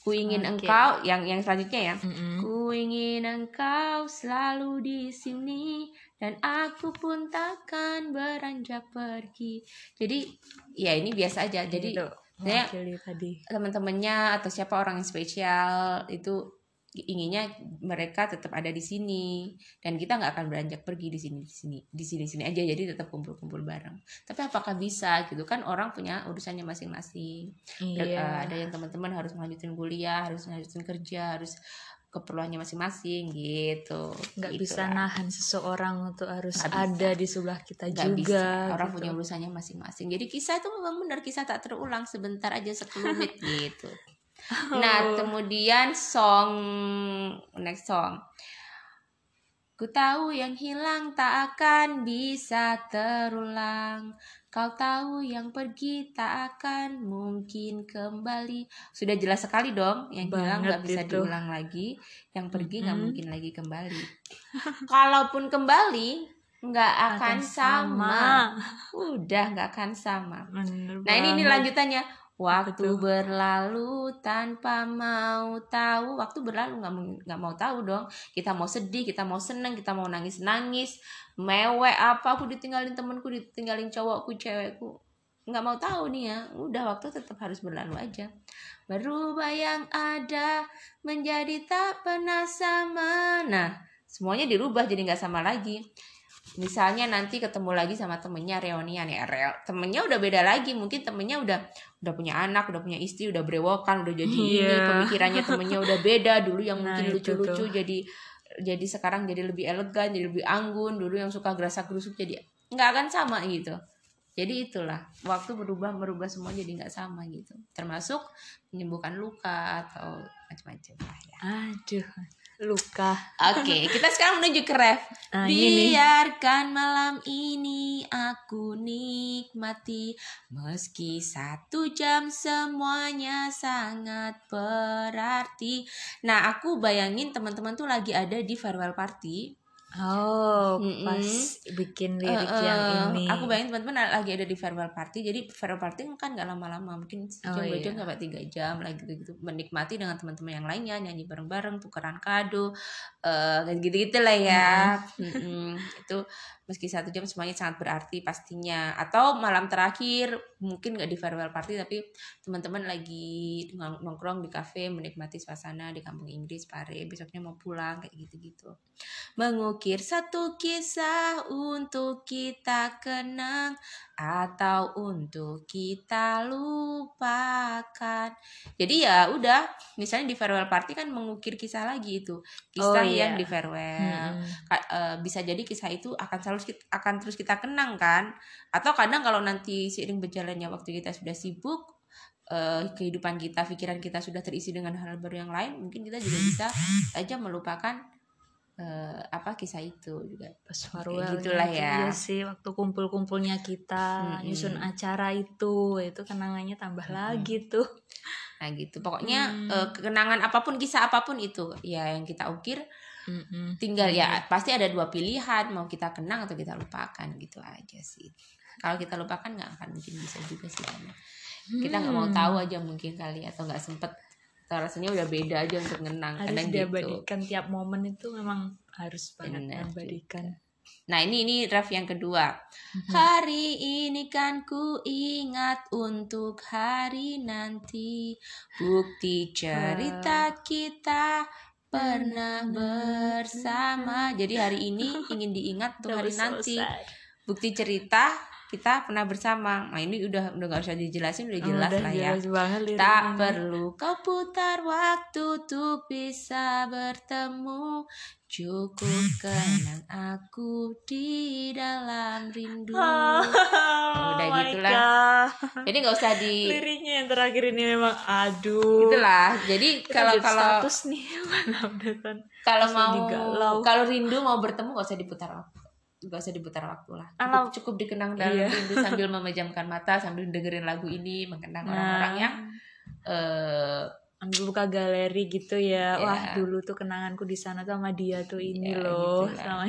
ku ingin Oke. engkau yang yang selanjutnya ya Mm-mm. ku ingin engkau selalu di sini dan aku pun takkan beranjak pergi. Jadi ya ini biasa aja. Jadi saya- mewakili tadi. teman-temannya atau siapa orang yang spesial itu inginnya mereka tetap ada di sini. Dan kita nggak akan beranjak pergi di sini di sini di sini sini aja. Jadi tetap kumpul-kumpul bareng. Tapi apakah bisa gitu? Kan orang punya urusannya masing-masing. Iya. eh, ada yang teman-teman harus melanjutin kuliah harus melanjutin kerja harus keperluannya masing-masing gitu nggak Gitu bisa lah. nahan seseorang untuk harus Nggak bisa. ada di sebelah kita Nggak juga bisa orang gitu. punya urusannya masing-masing jadi kisah itu memang benar kisah tak terulang sebentar aja sekelumit gitu nah Oh. kemudian song next song Ku tahu yang hilang tak akan bisa terulang. Kau tahu yang pergi tak akan mungkin kembali. Sudah jelas sekali dong, yang hilang nggak bisa itu. diulang lagi, yang pergi nggak mungkin lagi kembali. Kalaupun kembali, nggak akan, sama. Udah nggak akan sama. Bener Nah ini banget. lanjutannya. Waktu Betul. berlalu tanpa mau tahu. Waktu berlalu nggak mau nggak mau tahu dong. Kita mau sedih, kita mau seneng, kita mau nangis nangis, mewek apa aku ditinggalin temenku, ditinggalin cowokku, cewekku. Nggak mau tahu nih ya. Udah waktu tetap harus berlalu aja. Berubah yang ada menjadi tak pernah sama. Nah semuanya dirubah jadi nggak sama lagi misalnya nanti ketemu lagi sama temennya reunian ya. Reo temennya udah beda lagi. Mungkin temennya udah udah punya anak udah punya istri udah brewokan udah jadi ini Iya. pemikirannya temennya udah beda. Dulu yang Nah, mungkin lucu-lucu jadi jadi sekarang jadi lebih elegan jadi lebih anggun. Dulu yang suka gerasa gerusuk jadi nggak akan sama gitu. Jadi itulah waktu berubah merubah semua jadi nggak sama gitu. Termasuk menyembuhkan luka atau macam-macam lah ya. Aduh, luka. Oke, kita sekarang menuju ke ref. Ini nih. Biarkan malam ini aku nikmati Meski satu jam semuanya sangat berarti Nah aku bayangin teman-teman tuh lagi ada di farewell party Oh, Mm-mm. pas bikin lirik Eh, yang ini. Aku bayangin teman-teman lagi ada di farewell party Jadi farewell party kan gak lama-lama Mungkin sejam Oh, dua iya. jam sampai tiga jam lah gitu-gitu Menikmati dengan teman-teman yang lainnya Nyanyi bareng-bareng, tukeran kado eh gitu-gitu lah ya Mm-mm. Itu meski satu jam semuanya sangat berarti pastinya. Atau malam terakhir mungkin gak di farewell party Tapi teman-teman lagi nong- nongkrong di cafe Menikmati suasana di kampung Inggris Pare Besoknya mau pulang kayak gitu-gitu. Mengukir satu kisah untuk kita kenang atau untuk kita lupakan. Jadi ya udah, misalnya di farewell party kan mengukir kisah lagi itu, kisah Oh, iya. yang di farewell. Ka- eh, bisa jadi kisah itu akan selalu akan terus kita kenang kan? Atau kadang kalau nanti seiring berjalannya waktu kita sudah sibuk eh, kehidupan kita, pikiran kita sudah terisi dengan hal baru yang lain, mungkin kita juga bisa aja melupakan eh, apa kisah itu juga. Pas farewell gitulah ya. Iya sih, waktu kumpul-kumpulnya kita Mm-mm. nyusun acara itu, itu kenangannya tambah lagi tuh. Nah gitu. Pokoknya Hmm. eh, kenangan apa pun, kisah apa pun itu ya yang kita ukir Mm-mm. tinggal ya pasti ada dua pilihan mau kita kenang atau kita lupakan gitu aja sih. Kalau kita lupakan nggak akan mungkin bisa juga sih karena kita nggak mau Hmm. tahu aja mungkin kali atau nggak sempet rasanya udah beda aja untuk ngenang harus kadang gitu. diabadikan tiap momen itu memang harus banget diabadikan. Nah ini ini ref yang kedua. Hari ini kan ku ingat untuk hari nanti Bukti cerita kita pernah bersama Jadi hari ini ingin diingat untuk hari nanti. Bukti cerita kita pernah bersama Nah ini udah udah gak usah dijelasin udah jelas Udah lah ya banget Tak ini. perlu kau putar waktu tuh bisa bertemu Cukup kenang aku di dalam rindu Oh, Udah my gitulah. God. Jadi nggak usah di Liriknya yang terakhir ini memang aduh. Itulah Jadi Kita kalau kalau status nih kalau mau kalau rindu mau bertemu gak usah diputar waktu gak usah diputar waktu lah cukup, Alam- cukup dikenang dalam Iya. rindu sambil memejamkan mata sambil dengerin lagu ini mengenang orang-orang yang eh ambil buka galeri gitu ya. Iya. Wah, dulu tuh kenanganku di sana tuh sama dia tuh ini Ya, loh. gitu. Sama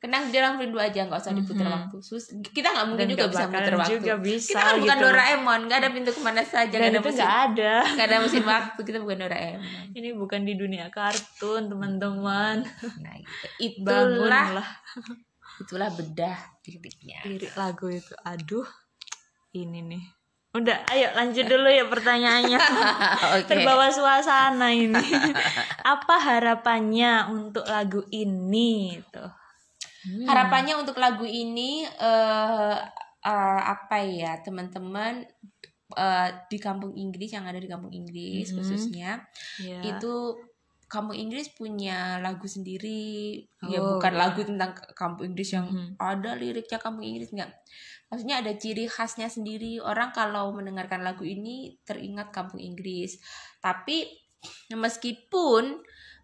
kenang dalam rindu aja nggak usah diputar Mhm. waktu Sus, kita nggak mungkin Dan juga bisa muter waktu juga bisa kita kan bukan gitu. Doraemon nggak ada pintu ke mana saja nggak ada mesin nggak ada. nggak ada mesin waktu kita bukan Doraemon Ini bukan di dunia kartun, teman-teman. nah gitu. itulah itulah bedah liriknya lirik lagu itu. Aduh. Ini nih. Udah, ayo lanjut dulu ya pertanyaannya. oke Terbawa suasana ini. Apa harapannya untuk lagu ini tuh? Hmm. harapannya untuk lagu ini eh eh, apa ya teman-teman eh, di kampung Inggris yang ada di kampung Inggris Mhm. khususnya Ya. itu kampung Inggris punya lagu sendiri ya Oh, bukan iya. lagu tentang kampung Inggris yang Mhm. ada liriknya kampung Inggris enggak maksudnya ada ciri khasnya sendiri orang kalau mendengarkan lagu ini teringat kampung Inggris tapi meskipun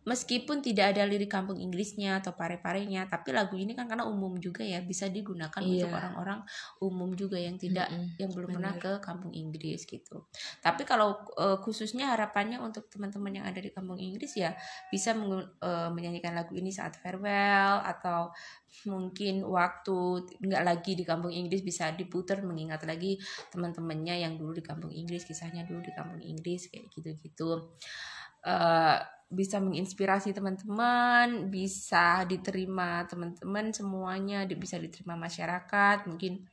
meskipun tidak ada lirik kampung Inggrisnya atau pare-parenya tapi lagu ini kan karena umum juga ya bisa digunakan Iya. untuk orang-orang umum juga yang tidak Mm-mm, yang belum pernah bener. ke kampung Inggris gitu tapi kalau eh, khususnya harapannya untuk teman-teman yang ada di kampung Inggris ya bisa eh, menyanyikan lagu ini saat farewell atau mungkin waktu nggak lagi di kampung Inggris bisa diputar mengingat lagi teman-temannya yang dulu di kampung Inggris kisahnya dulu di kampung Inggris kayak gitu-gitu Eh, bisa menginspirasi teman-teman bisa diterima teman-teman semuanya bisa diterima masyarakat mungkin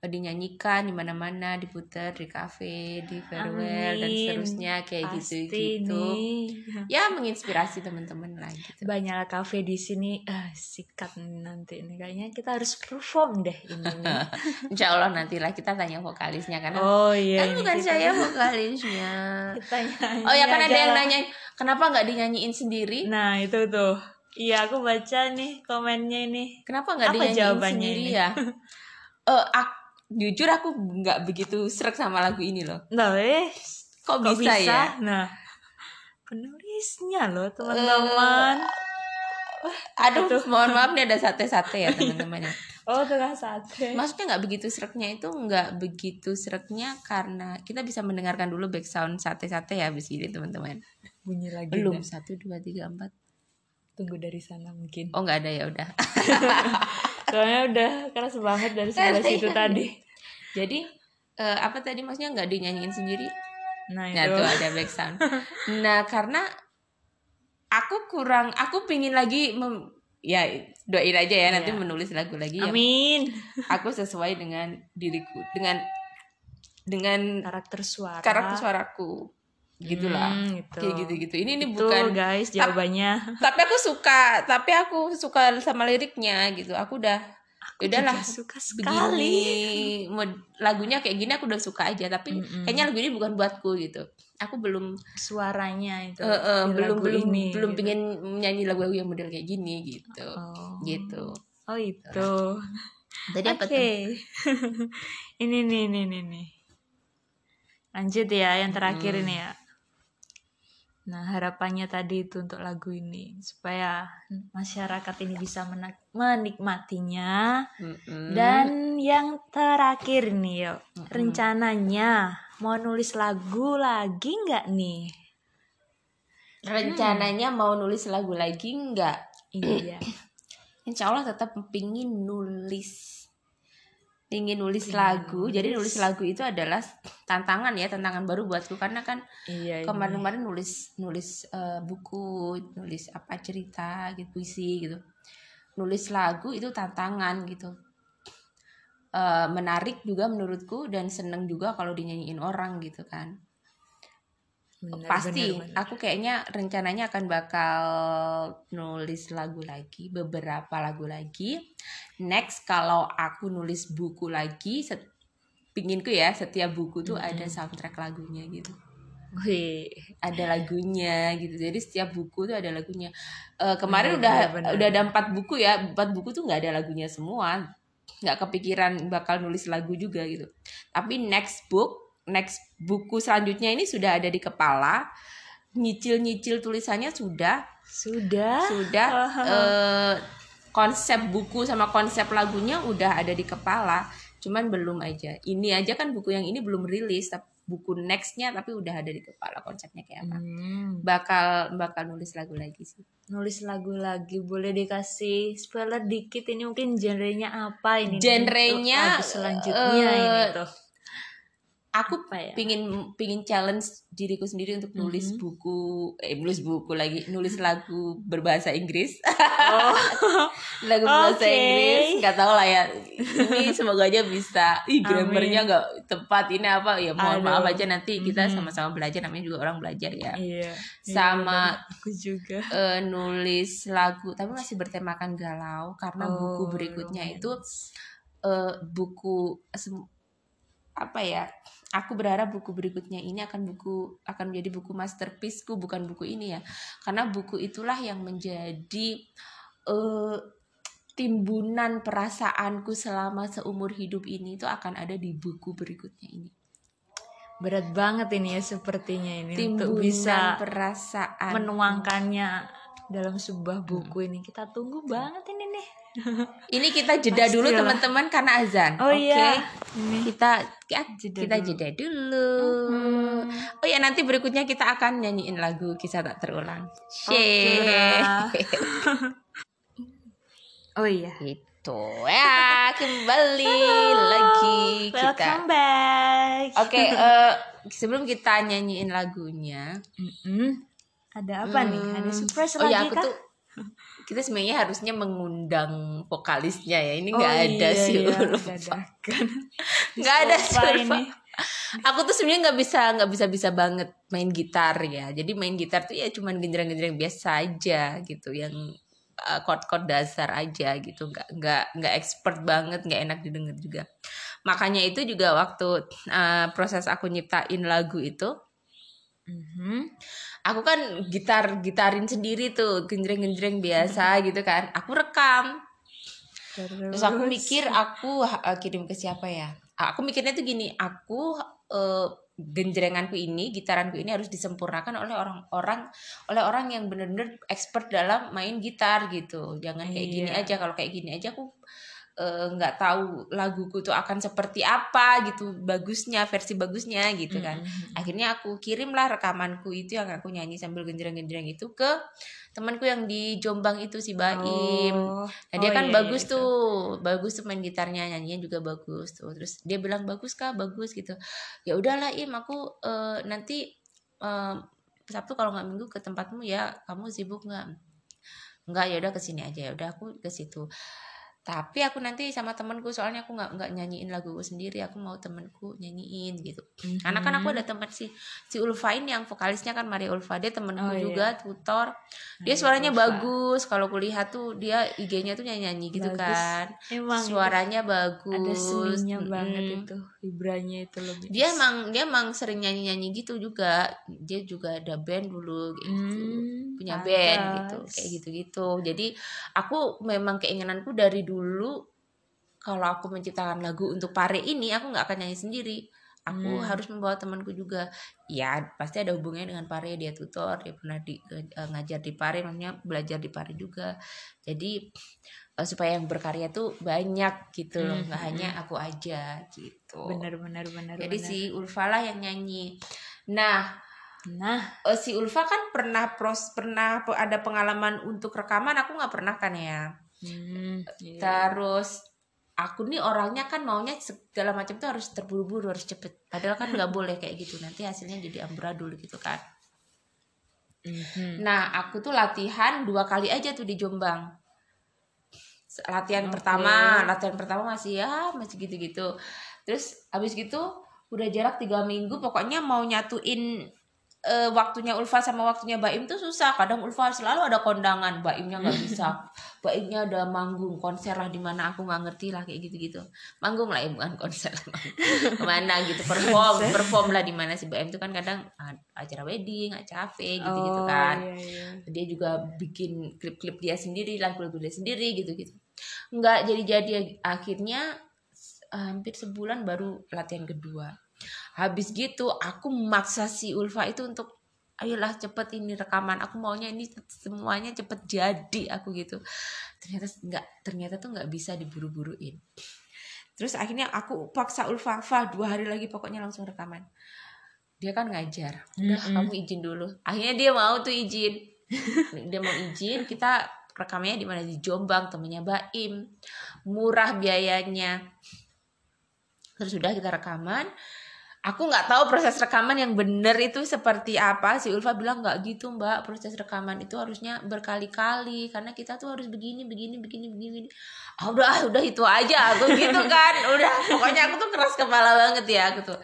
dinyanyikan di mana-mana diputar di kafe di farewell dan seterusnya kayak Pasti gitu-gitu nih. ya menginspirasi teman-teman lah gitu Banyak kafe di sini. Ah, sikat nanti nih kayaknya kita harus perform deh ini. Insya Allah nantilah kita tanya vokalisnya karena Oh iya. kan ini bukan kita- saya vokalisnya Kita oh ya kan ada yang lah. nanya kenapa nggak dinyanyiin sendiri Nah itu tuh. Iya aku baca nih komennya ini. kenapa nggak dinyanyiin sendiri ini? ya Eh, ak- jujur aku nggak begitu serak sama lagu ini loh Nah, eh, kok, kok bisa, bisa, ya Nah, penulisnya loh teman-teman. aduh Aduh. mohon maaf nih ada sate-sate ya teman-teman ya Oh tengah sate. maksudnya nggak begitu sereknya itu nggak begitu sereknya karena kita bisa mendengarkan dulu background sate-sate ya abis ini teman-teman Bunyi lagi. belum satu dua tiga empat Tunggu dari sana mungkin. oh nggak ada ya udah Soalnya udah keras banget dari sebelah situ tadi. jadi eh, apa tadi maksudnya nggak dinyanyiin sendiri Nah nah itu. tuh ada background nah karena aku kurang aku pingin lagi mem- ya doain aja ya nanti Iya. menulis lagu lagi Amin. aku sesuai dengan diriku dengan dengan Karakter suara. karakter suaraku gitulah Hmm, gitu. kayak gitu gitu ini ini Itu bukan guys jawabannya. tapi aku suka tapi aku suka sama liriknya gitu aku udah Aku udahlah juga suka begini sekali. mod- lagunya kayak gini aku udah suka aja tapi Mm-mm. kayaknya lagu ini bukan buatku gitu aku belum Suaranya itu. eh, di belum belum ini, belum gitu. pengen nyanyi lagu-lagu yang model kayak gini gitu Oh. gitu Oh itu. tadi Oke. apa tuh ini nih nih nih nih. Lanjut ya yang terakhir Hmm. ini ya. Nah, harapannya tadi itu untuk lagu ini supaya masyarakat ini bisa menikmatinya Mm-mm. dan yang terakhir nih yuk, Mm-mm. rencananya mau nulis lagu lagi nggak nih? rencananya mau nulis lagu lagi nggak Iya. Insya Allah tetap pingin nulis ingin nulis Pingin lagu jadi nulis. nulis lagu itu adalah tantangan ya tantangan baru buatku karena kan Iya. ini. kemarin-kemarin nulis nulis eh, buku nulis apa cerita gitu puisi gitu nulis lagu itu tantangan gitu Eh, menarik juga menurutku dan seneng juga kalau dinyanyiin orang gitu kan Bener, pasti bener, bener. aku kayaknya rencananya akan bakal nulis lagu lagi beberapa lagu lagi next kalau aku nulis buku lagi set, pinginku ya setiap buku tuh Mm-mm. ada soundtrack lagunya gitu. Wih, ada lagunya gitu. Jadi setiap buku tuh ada lagunya. Eh, kemarin Bener, udah bener, udah ada empat buku ya. Empat buku tuh nggak ada lagunya semua. Nggak kepikiran bakal nulis lagu juga gitu. Tapi next book next buku selanjutnya ini sudah ada di kepala. Nyicil nyicil tulisannya sudah. Sudah. sudah eh, konsep buku sama konsep lagunya udah ada di kepala cuman belum aja. Ini aja kan buku yang ini belum rilis tapi buku nextnya tapi udah ada di kepala konsepnya kayak apa. Hmm, bakal bakal nulis lagu lagi sih. Nulis lagu lagi boleh dikasih spoiler dikit ini mungkin genrenya apa ini? Genrenya, selanjutnya eh, ini tuh aku apa ya? pingin pingin challenge diriku sendiri untuk nulis Mhm. buku eh nulis buku lagi nulis lagu berbahasa Inggris. Oh. Lagu berbahasa Oke. Inggris nggak tahu lah ya. Ini semoga aja bisa. Ih grammarnya nggak tepat ini apa? Ya mohon Aduh. maaf aja nanti kita Mhm. sama-sama belajar namanya juga orang belajar ya. Iya. Sama- iya, aku juga. Eh, nulis lagu tapi masih bertemakan galau karena buku Oh, berikutnya romance. itu eh, buku apa ya aku berharap buku berikutnya ini akan buku akan menjadi buku masterpieceku bukan buku ini ya. Karena buku itulah yang menjadi eh, timbunan perasaanku selama seumur hidup ini itu akan ada di buku berikutnya ini. Berat banget ini ya sepertinya ini untuk timbunan bisa perasaan menuangkannya dalam sebuah buku ini. Kita tunggu banget ini nih. Ini kita jeda dulu Pastilah. teman-teman karena azan. oh Oke. iya ini Kita ya, Jeda kita dulu. jeda dulu. Hmm. Oh ya nanti berikutnya kita akan nyanyiin lagu kisah tak terulang. Oke Share. lah. oh iya Gitu ya kembali lagi kita. welcome back Oke, eh, sebelum kita nyanyiin lagunya, Mm-mm. ada apa nih ada Hmm. surprise oh lagi ya aku kah tuh kita sebenarnya harusnya mengundang vokalisnya ya. Ini Oh nggak ada iya, sih iya. Nggak ada sih ini. Aku tuh sebenarnya nggak bisa nggak bisa bisa banget main gitar ya. Jadi main gitar tuh ya cuman genjreng-genjreng biasa aja gitu yang uh, chord-chord dasar aja gitu. Nggak nggak nggak expert banget, nggak enak didengar juga. Makanya itu juga waktu uh, proses aku nyiptain lagu itu Mhm. Aku kan gitar gitarin sendiri tuh genjreng-genjreng biasa gitu kan. Aku rekam. Terus aku mikir aku uh, kirim ke siapa ya? Aku mikirnya tuh gini aku uh, genjrenganku ini gitaranku ini harus disempurnakan oleh orang-orang oleh orang yang bener-bener expert dalam main gitar gitu. Jangan kayak gini Iya. aja kalau kayak gini aja aku eh, nggak tahu laguku tuh akan seperti apa gitu bagusnya versi bagusnya gitu kan Mhm. akhirnya aku kirimlah rekamanku itu yang aku nyanyi sambil genjreng-genjreng itu ke temanku yang di Jombang itu si Baim Oh. nah dia Oh, kan iya, bagus iya, itu. tuh bagus tuh main gitarnya nyanyinya juga bagus tuh terus dia bilang bagus kah bagus gitu ya udahlah im aku eh, nanti eh, Sabtu kalau nggak minggu ke tempatmu ya kamu sibuk nggak nggak ya udah ke sini aja ya udah aku ke situ tapi aku nanti sama temenku soalnya aku nggak nggak nyanyiin laguku sendiri aku mau temenku nyanyiin gitu karena kan aku Mhm. ada teman si si Ulfa ini yang vokalisnya kan Maria Ulfa dia temenku Oh, iya. juga tutor dia Maria suaranya Ulfa. bagus kalau kulihat tuh dia IG-nya tuh nyanyi nyanyi gitu Bagus. kan Emang itu suaranya bagus ada seninya banget Mm-mm. itu vibranya itu lebih dia emang dia emang sering nyanyi nyanyi gitu juga dia juga ada band dulu gitu Hmm, punya band pantas. gitu kayak gitu gitu jadi aku memang keinginanku dari dulu kalau aku menciptakan lagu untuk pare ini aku nggak akan nyanyi sendiri. Aku Hmm. harus membawa temanku juga. Ya pasti ada hubungannya dengan pare dia tutor dia pernah di, eh, ngajar di pare maksudnya belajar di pare juga. Jadi eh, supaya yang berkarya tuh banyak gitu loh Hmm, nggak hmm, hanya aku aja gitu. Benar benar benar jadi benar. si Ulfa lah yang nyanyi. Nah nah. eh, si Ulfa kan pernah pros pernah pe- ada pengalaman untuk rekaman aku nggak pernah kan ya hmm, iya. terus aku nih orangnya kan maunya segala macam tuh harus terburu-buru harus cepet padahal kan nggak boleh kayak gitu nanti hasilnya jadi amburadul gitu kan Mhm. nah aku tuh latihan dua kali aja tuh di Jombang latihan Oke. pertama latihan pertama masih ya masih gitu-gitu terus habis gitu udah jarak tiga minggu pokoknya mau nyatuin eh, waktunya Ulfa sama waktunya Baim tuh susah. Kadang Ulfa selalu ada kondangan. Baimnya nggak bisa. Baimnya ada manggung. Konser lah di mana aku nggak ngerti lah kayak gitu-gitu. Manggung lah ya bukan konser ke mana gitu perform perform lah di mana si Baim tuh kan kadang acara wedding acara cafe gitu-gitu Oh, kan. iya, iya. dia juga bikin klip-klip dia sendiri lagu-lagu dia sendiri gitu-gitu. Nggak jadi-jadi. Akhirnya hampir sebulan baru latihan kedua habis gitu aku maksa si Ulfa itu untuk ayolah cepet ini rekaman. Aku maunya ini semuanya cepet jadi aku gitu. Ternyata nggak ternyata tuh nggak bisa diburu-buruin. Terus akhirnya aku paksa Ulfa Fa dua hari lagi pokoknya langsung rekaman. Dia kan ngajar. Udah Mm-mm. kamu izin dulu. Akhirnya dia mau tuh izin. Dia mau izin kita rekamnya di mana? Di Jombang temennya Baim. Murah biayanya. Terus sudah kita rekaman aku nggak tahu proses rekaman yang bener itu seperti apa. Si Ulfa bilang nggak gitu mbak. Proses rekaman itu harusnya berkali-kali. Karena kita tuh harus begini begini begini begini. Ah udah ah, udah itu aja. Aku gitu kan. Udah. Pokoknya aku tuh keras kepala banget ya. Aku tuh.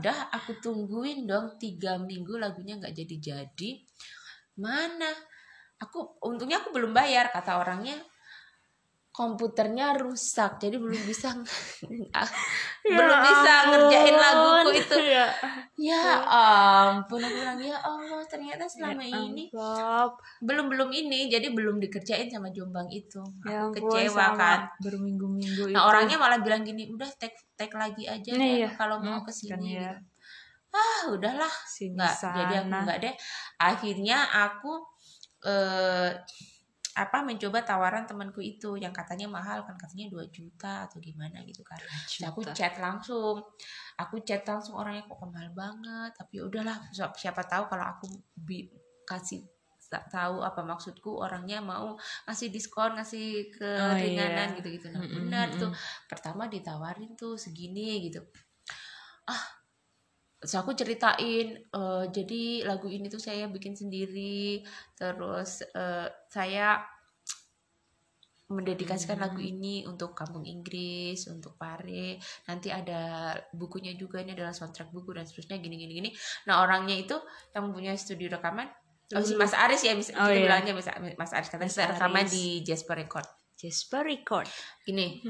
Udah aku tungguin dong tiga minggu lagunya nggak jadi jadi mana? Aku untungnya aku belum bayar kata orangnya komputernya rusak jadi belum bisa belum bisa ngerjain laguku itu ya, ya ampun aku bilang ya Allah ternyata selama Ya ini ampun. belum belum ini jadi belum dikerjain sama Jombang itu ya aku ampun, kecewa kan berminggu-minggu nah itu. orangnya malah bilang gini udah tag tag lagi aja Nah, iya. kalau mau Hmm, ke sini kan ya. gitu. ah udahlah nggak jadi aku nggak deh akhirnya aku eh apa mencoba tawaran temanku itu yang katanya mahal kan katanya 2 juta atau gimana gitu kan. Terus aku chat langsung. Aku chat langsung orangnya kok mahal banget, tapi ya udahlah siapa, tahu kalau aku bi kasih sa- tahu apa maksudku orangnya mau ngasih diskon ngasih Oh, keringanan iya. gitu-gitu nah Mm-mm, benar tuh mm-mm. pertama ditawarin tuh segini gitu ah terus aku ceritain eh, jadi lagu ini tuh saya bikin sendiri terus eh, saya mendedikasikan lagu Hmm. ini untuk kampung Inggris untuk Pare nanti ada bukunya juga ini adalah soundtrack buku dan seterusnya gini gini gini nah orangnya itu yang punya studio rekaman oh, si Lulu. Mas Aris ya mis- Oh, kita iya. bilangnya Mas, Mas Aris katanya rekaman di Jasper Record Jasper Record. gini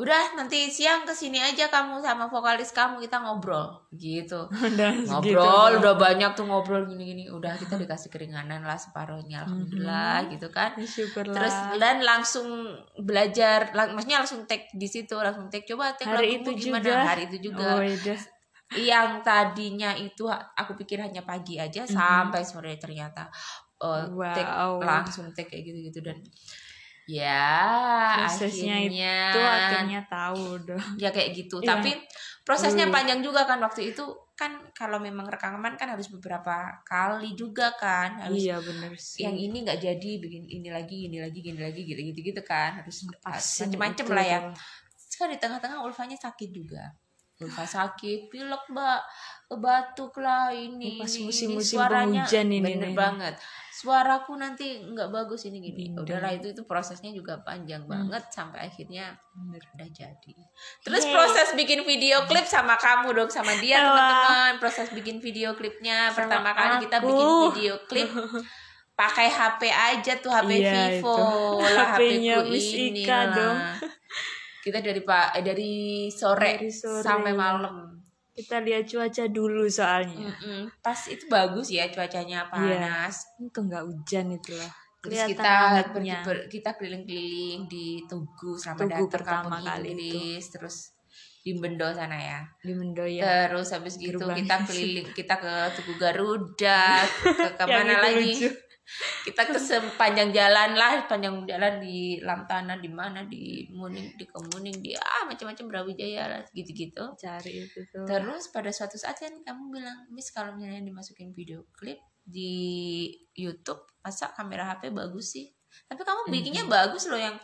udah nanti siang ke sini aja kamu sama vokalis kamu kita ngobrol gitu Udah ngobrol segitu. udah banyak tuh ngobrol gini-gini udah kita dikasih keringanan lah separohnya alhamdulillah gitu kan Syukurlah. terus dan langsung belajar lang- maksudnya langsung take di situ langsung take coba take hari itu gimana juga. hari itu juga Oh, iya. yang tadinya itu aku pikir hanya pagi aja sampai sore ternyata uh, take Wow. langsung take kayak gitu-gitu dan ya Prosesnya akhirnya Itu akhirnya. tahu dong. ya kayak gitu. Iya. tapi prosesnya Dulu. panjang juga kan waktu itu. Kan kalau memang rekaman kan harus beberapa kali juga kan. Harus Iya bener sih. yang ini nggak jadi bikin ini lagi ini lagi gini lagi gitu gitu gitu kan. Harus Asin macem-macem lah ya. Sekarang di tengah-tengah Ulfanya sakit juga. Ulfa sakit pilek mbak batuk lah ini pas ini, ini. musim-musim penghujan ini bener nih. banget suaraku nanti nggak bagus ini gini udahlah itu itu prosesnya juga panjang Hmm. banget sampai akhirnya Bener. udah jadi terus Yeay. proses bikin video klip sama kamu dong sama dia teman-teman proses bikin video klipnya Sama pertama kali kita aku. bikin video klip pakai HP aja tuh HP Iya, Vivo itu. lah HP-nya ini lah. dong. kita dari pak eh, dari sore, Dari sore. sampai malam Kita lihat cuaca dulu soalnya. Mm-mm. pas itu bagus ya cuacanya panas Itu nggak hujan itu lah. terus kita pergi ber- kita keliling-keliling di Tugu selama Tugu pertama kali itu. Inggris terus di Bendo sana ya di Mendoya. Terus habis gitu Gerbang. kita keliling, kita ke Tugu Garuda, ke Yang itu lagi? lucu. Kita ke sepanjang jalan lah, panjang jalan di Lantana, di mana, di Muning, di Kemuning, di ah macam-macam Brawijaya lah, gitu-gitu. Cari itu tuh. Terus pada suatu saat kan kamu bilang, Miss kalau misalnya dimasukin video klip di YouTube, masa kamera HP bagus sih? Tapi kamu bikinnya bagus loh yang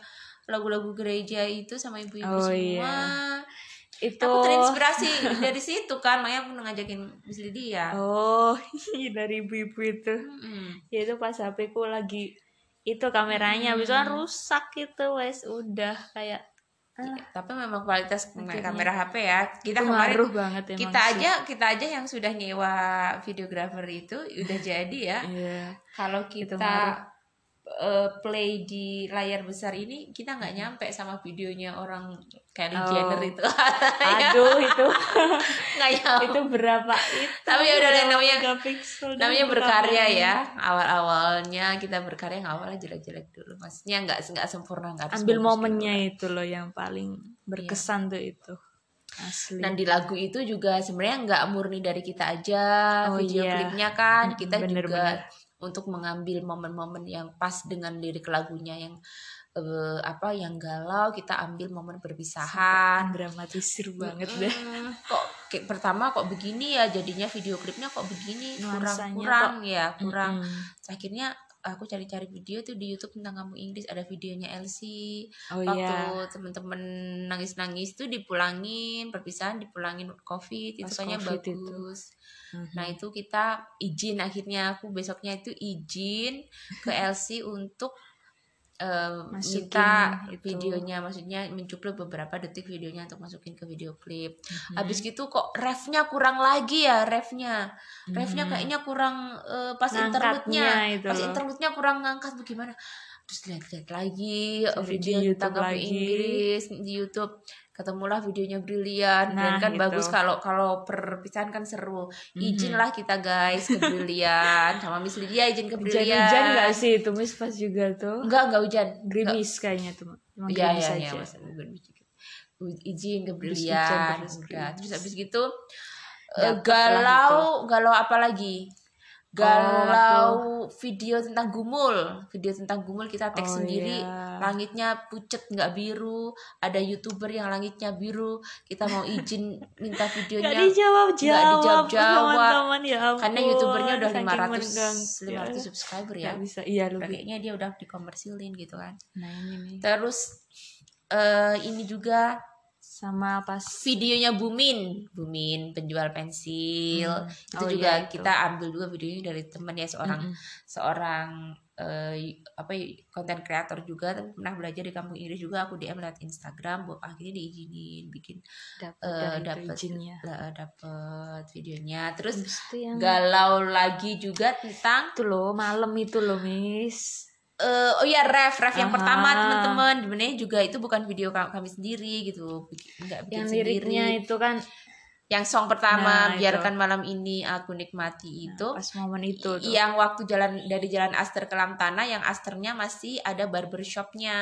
lagu-lagu gereja itu sama ibu-ibu Oh, semua iya. Itu aku terinspirasi dari situ kan makanya aku ngajakin Miss Lydia Oh, dari ibu-ibu itu. Mm-mm. Ya itu pas HP ku lagi itu kameranya itu kan rusak gitu wes udah kayak alah, tapi memang kualitas Akhirnya. kamera HP ya kita itu kemarin banget emang kita sih. aja kita aja yang sudah nyewa videografer itu udah jadi ya Iya. kalau kita eh, play di layar besar ini kita nggak nyampe sama videonya orang Kylie Oh. Jenner itu Aduh itu nggak nyampe itu berapa itu? Tapi ya udah berapa namanya- dulu namanya berkarya ya awal awalnya kita berkarya yang awalnya jelek jelek dulu maksudnya nggak nggak sempurna nggak Ambil bagus momennya dulu. itu loh yang paling berkesan tuh itu. Asli. dan di lagu itu juga sebenarnya nggak murni dari kita aja Oh, video iya. klipnya kan kita bener, juga bener. Untuk mengambil momen-momen yang pas dengan lirik lagunya yang eh, apa yang galau kita ambil momen perpisahan dramatisir banget deh. Kok kayak pertama kok begini ya jadinya video klipnya kok begini kurang Nuansanya kurang ya kurang Mm-mm. akhirnya aku cari-cari video tuh di YouTube tentang kamu Inggris ada videonya Elsie Oh waktu iya. temen-temen nangis-nangis tuh dipulangin perpisahan dipulangin covid itu kayaknya Covid itu. Mhm. nah itu kita izin akhirnya aku besoknya itu izin ke Elsie untuk eh, Masukin minta itu. videonya maksudnya mencupluk beberapa detik videonya untuk masukin ke video klip Mhm. habis gitu kok refnya kurang lagi ya refnya refnya Hmm. kayaknya kurang eh, pas itu pas loh. interlude-nya kurang ngangkat bagaimana terus lihat-lihat lagi Cari video di tentang YouTube lagi. Inggris di YouTube ketemulah videonya brilian dan Nah, kan gitu. bagus kalau kalau perpisahan kan seru. Izinlah kita guys ke brilian sama Miss Lydia izin ke brilian Hujan-hujan gak sih? Itu Miss pas juga tuh? enggak enggak hujan. Gerimis kayaknya tuh. Iya gerimis iya aja. Mas. U- izin ke brilian hujan, terus udah terus habis gitu eh, galau galau apa lagi galau video tentang gumul. Video tentang gumul kita tag Oh, sendiri. iya. langitnya pucet nggak biru. Ada youtuber yang langitnya biru. Kita mau izin minta Gak videonya dijawab nggak jawab dijawab-jawab. teman-teman ya ampun. karena youtubernya udah Saking 500 menegang. 500 subscriber ya. Nggak bisa iya lebih. Kayaknya dia udah dikomersilin gitu kan. Nah ini nih. Terus eh ini juga sama pas videonya Bumin. Bumin penjual pensil. Hmm. itu Oh, juga iya, itu. kita ambil juga videonya dari temen ya seorang Mm-mm. seorang eh, apa konten kreator juga. Tapi pernah belajar di kampung Inggris juga. Aku DM lewat Instagram bu akhirnya diizinin bikin dapat eh, itu dapat izinnya eh, dapat videonya. Terus yang galau lagi juga tentang itu loh malam itu loh miss eh, oh ya ref ref yang Aha. pertama teman-teman. Sebenarnya juga itu bukan video ka- kami sendiri gitu. Nggak bikin yang sendiri. liriknya itu kan yang song pertama Nah, itu. biarkan malam ini aku nikmati itu. pas momen itu tuh. Yang waktu jalan dari jalan Aster ke Lamtana yang Asternya masih ada barbershopnya.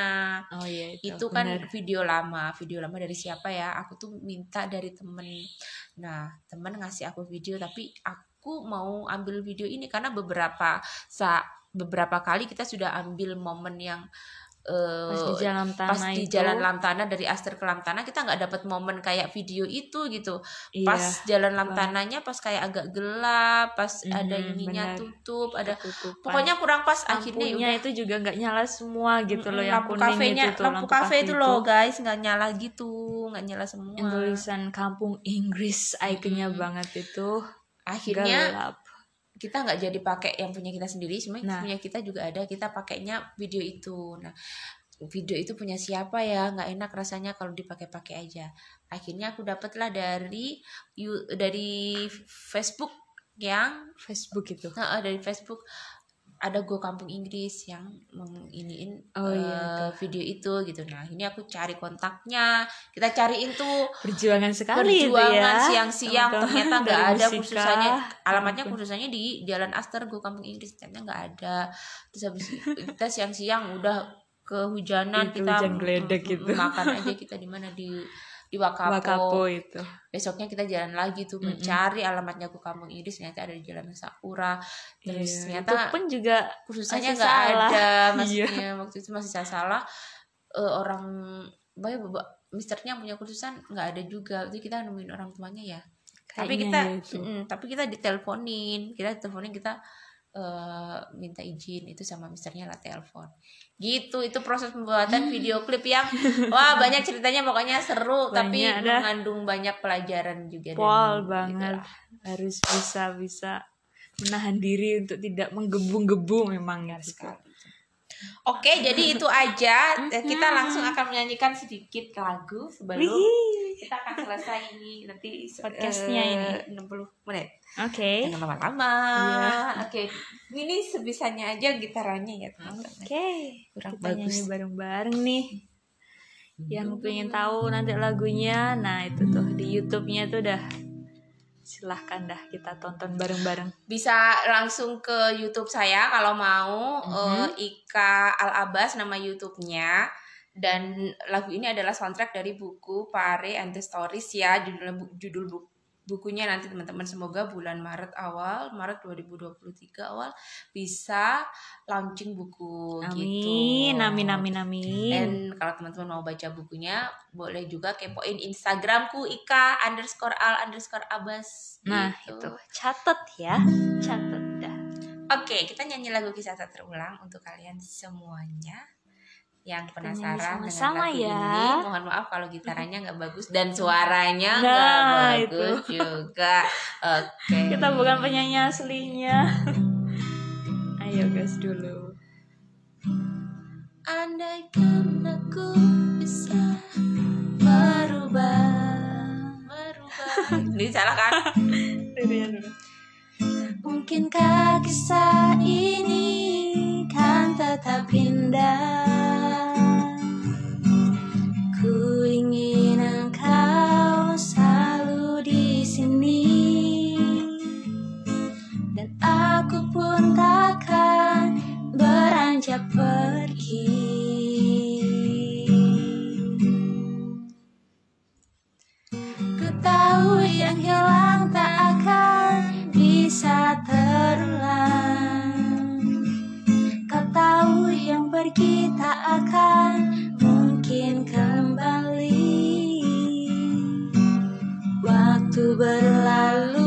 Oh iya itu, itu kan bener. video lama. Video lama dari siapa ya? Aku tuh minta dari temen. Nah temen ngasih aku video tapi aku mau ambil video ini karena beberapa sa beberapa kali kita sudah ambil momen yang eh, pas di jalan tanah pas di itu. jalan Lamtana dari Aster ke Lamtana kita nggak dapat momen kayak video itu gitu. Iya, pas jalan Lamtananya pas kayak agak gelap pas Mhm, ada ininya benar. tutup ada ketutupan. pokoknya kurang pas akhirnya lampunya udah. itu juga nggak nyala semua gitu loh yang lampu kuning kafenya itu tuh lampu kafe itu loh guys nggak nyala gitu nggak nyala semua. Tulisan kampung Inggris ikonnya Mm. banget itu. Akhirnya gelap kita nggak jadi pakai yang punya kita sendiri sebenarnya Nah. punya kita juga ada kita pakainya video itu. Nah video itu punya siapa ya? Nggak enak rasanya kalau dipakai-pakai aja. Akhirnya aku dapatlah dari you- dari Facebook yang Facebook itu. Nah, dari Facebook ada Go Kampung Inggris yang menginiin Oh, eh, iya, video itu gitu. Nah, ini aku cari kontaknya. Kita cariin tuh perjuangan sekali itu perjuangan ya siang-siang ternyata nggak ada musika. kursusannya. Alamatnya kursusannya di Jalan Aster Go Kampung Inggris ternyata nggak ada. Terus habis kita siang-siang udah kehujanan Itu kita hujan geledek gitu. makan aja kita di mana di di Wakapo. Wakapo itu Besoknya kita jalan lagi tuh Mm-mm. mencari alamatnya ke Kampung Inggris ternyata ada di Jalan Sakura. Terus Iya, ternyata itu pun juga kursusnya masih nggak salah. Iya. ada maksudnya waktu itu masih saya salah Eh, orang banyak misternya punya kursusan nggak ada juga jadi kita nemuin orang tuanya ya tapi Kayaknya kita ya mm, tapi kita diteleponin kita diteleponin kita eh, minta izin itu sama misternya lah telepon gitu itu proses pembuatan video klip yang wah banyak ceritanya pokoknya seru tapi Banyak dah. mengandung banyak pelajaran juga dan pol gitu banget lah. harus bisa bisa menahan diri untuk tidak menggebu-gebu memang ya sekali. Oke, jadi itu aja. Eh, Kita langsung akan menyanyikan sedikit lagu sebelum Wih. kita akan selesai ini nanti Podcastnya eh, 60 menit. Oke. Jangan lama-lama. Iya. Oke, ini sebisanya aja gitarannya ya teman-teman. Oke. Kurang Kita bagus. nyanyi bareng-bareng nih. Yang pengen tahu nanti lagunya, nah itu tuh di YouTube-nya tuh udah silahkan dah kita tonton bareng-bareng. Bisa langsung ke YouTube saya kalau mau Mhm. eh, Ika Al Abbas nama YouTube-nya dan lagu ini adalah soundtrack dari buku Pare and the Stories ya judul judul bu- bukunya nanti teman-teman semoga bulan Maret awal Maret 2023 awal bisa launching buku gitu. Amin, amin, amin, amin. Dan kalau teman-teman mau baca bukunya, boleh juga kepoin Instagramku Ika underscore al underscore abas. Nah gitu. itu catat ya, catat dah. Oke, kita nyanyi lagu kisah tak terulang untuk kalian semuanya yang Kita nyanyi penasaran dengan lagu ya. ini. Mohon maaf kalau gitaranya nggak bagus dan suaranya Nah, nggak itu. bagus juga. Oke. Kita bukan penyanyi aslinya. Ayo guys dulu. Andaikan aku bisa merubah, merubah. Ini salah kan? Mungkinkah kisah ini kan tetap indah Ku ingin engkau selalu di sini. Dan aku pun takkan beranjak pergi. Ku tahu yang hilang tak akan bisa terulang. Kau tahu yang pergi tak akan Tu berlalu.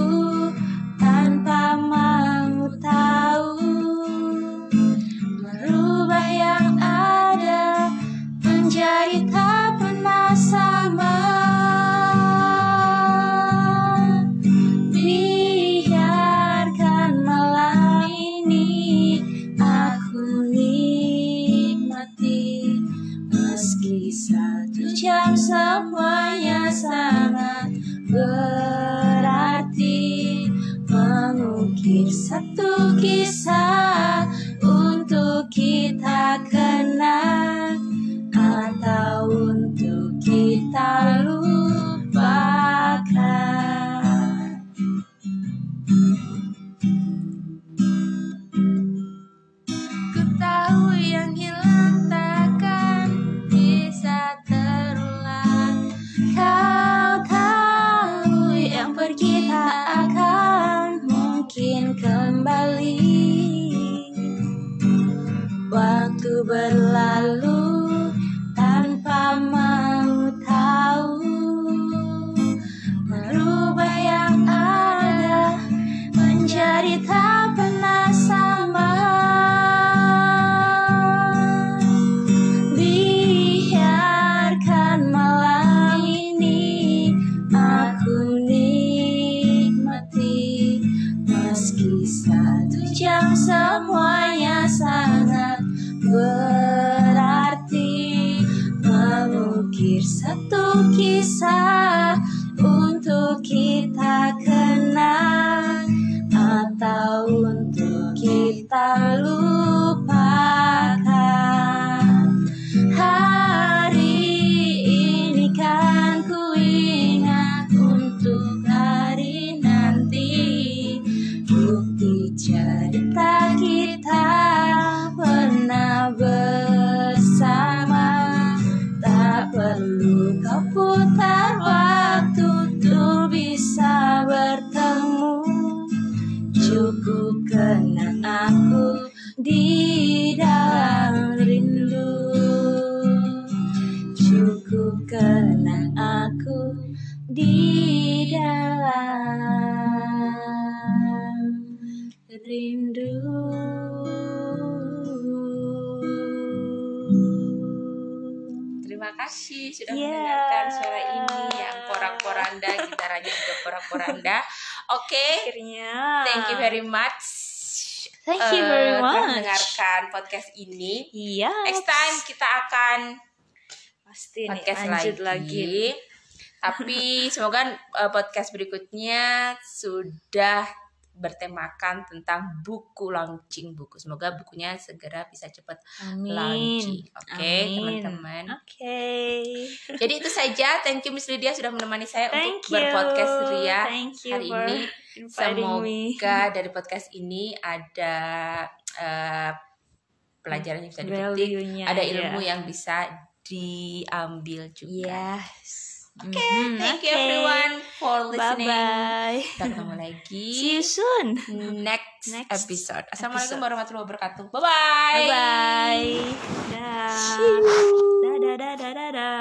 You very much. Thank you eh, very much. mendengarkan podcast ini. Iya. Next time kita akan pasti nih podcast lanjut lagi. lagi. Tapi semoga eh, podcast berikutnya sudah bertemakan tentang buku launching buku. Semoga bukunya segera bisa cepat Amin. launching. Oke, Amin. teman-teman. Oke. Jadi itu saja. Thank you Miss Lydia sudah menemani saya Thank untuk you. berpodcast Ria Thank you hari ini. inviting me. Semoga dari podcast ini ada eh, pelajaran yang bisa dipetik, ada ya. ilmu yang bisa diambil juga. Yes. Oke, Mhm, thank you oke. everyone for Bye listening. bye. Kita ketemu lagi See you soon. next, Next episode. Assalamualaikum episode. warahmatullahi wabarakatuh. Bye bye. Bye bye. Dah. See you. Dadah dadah dadah.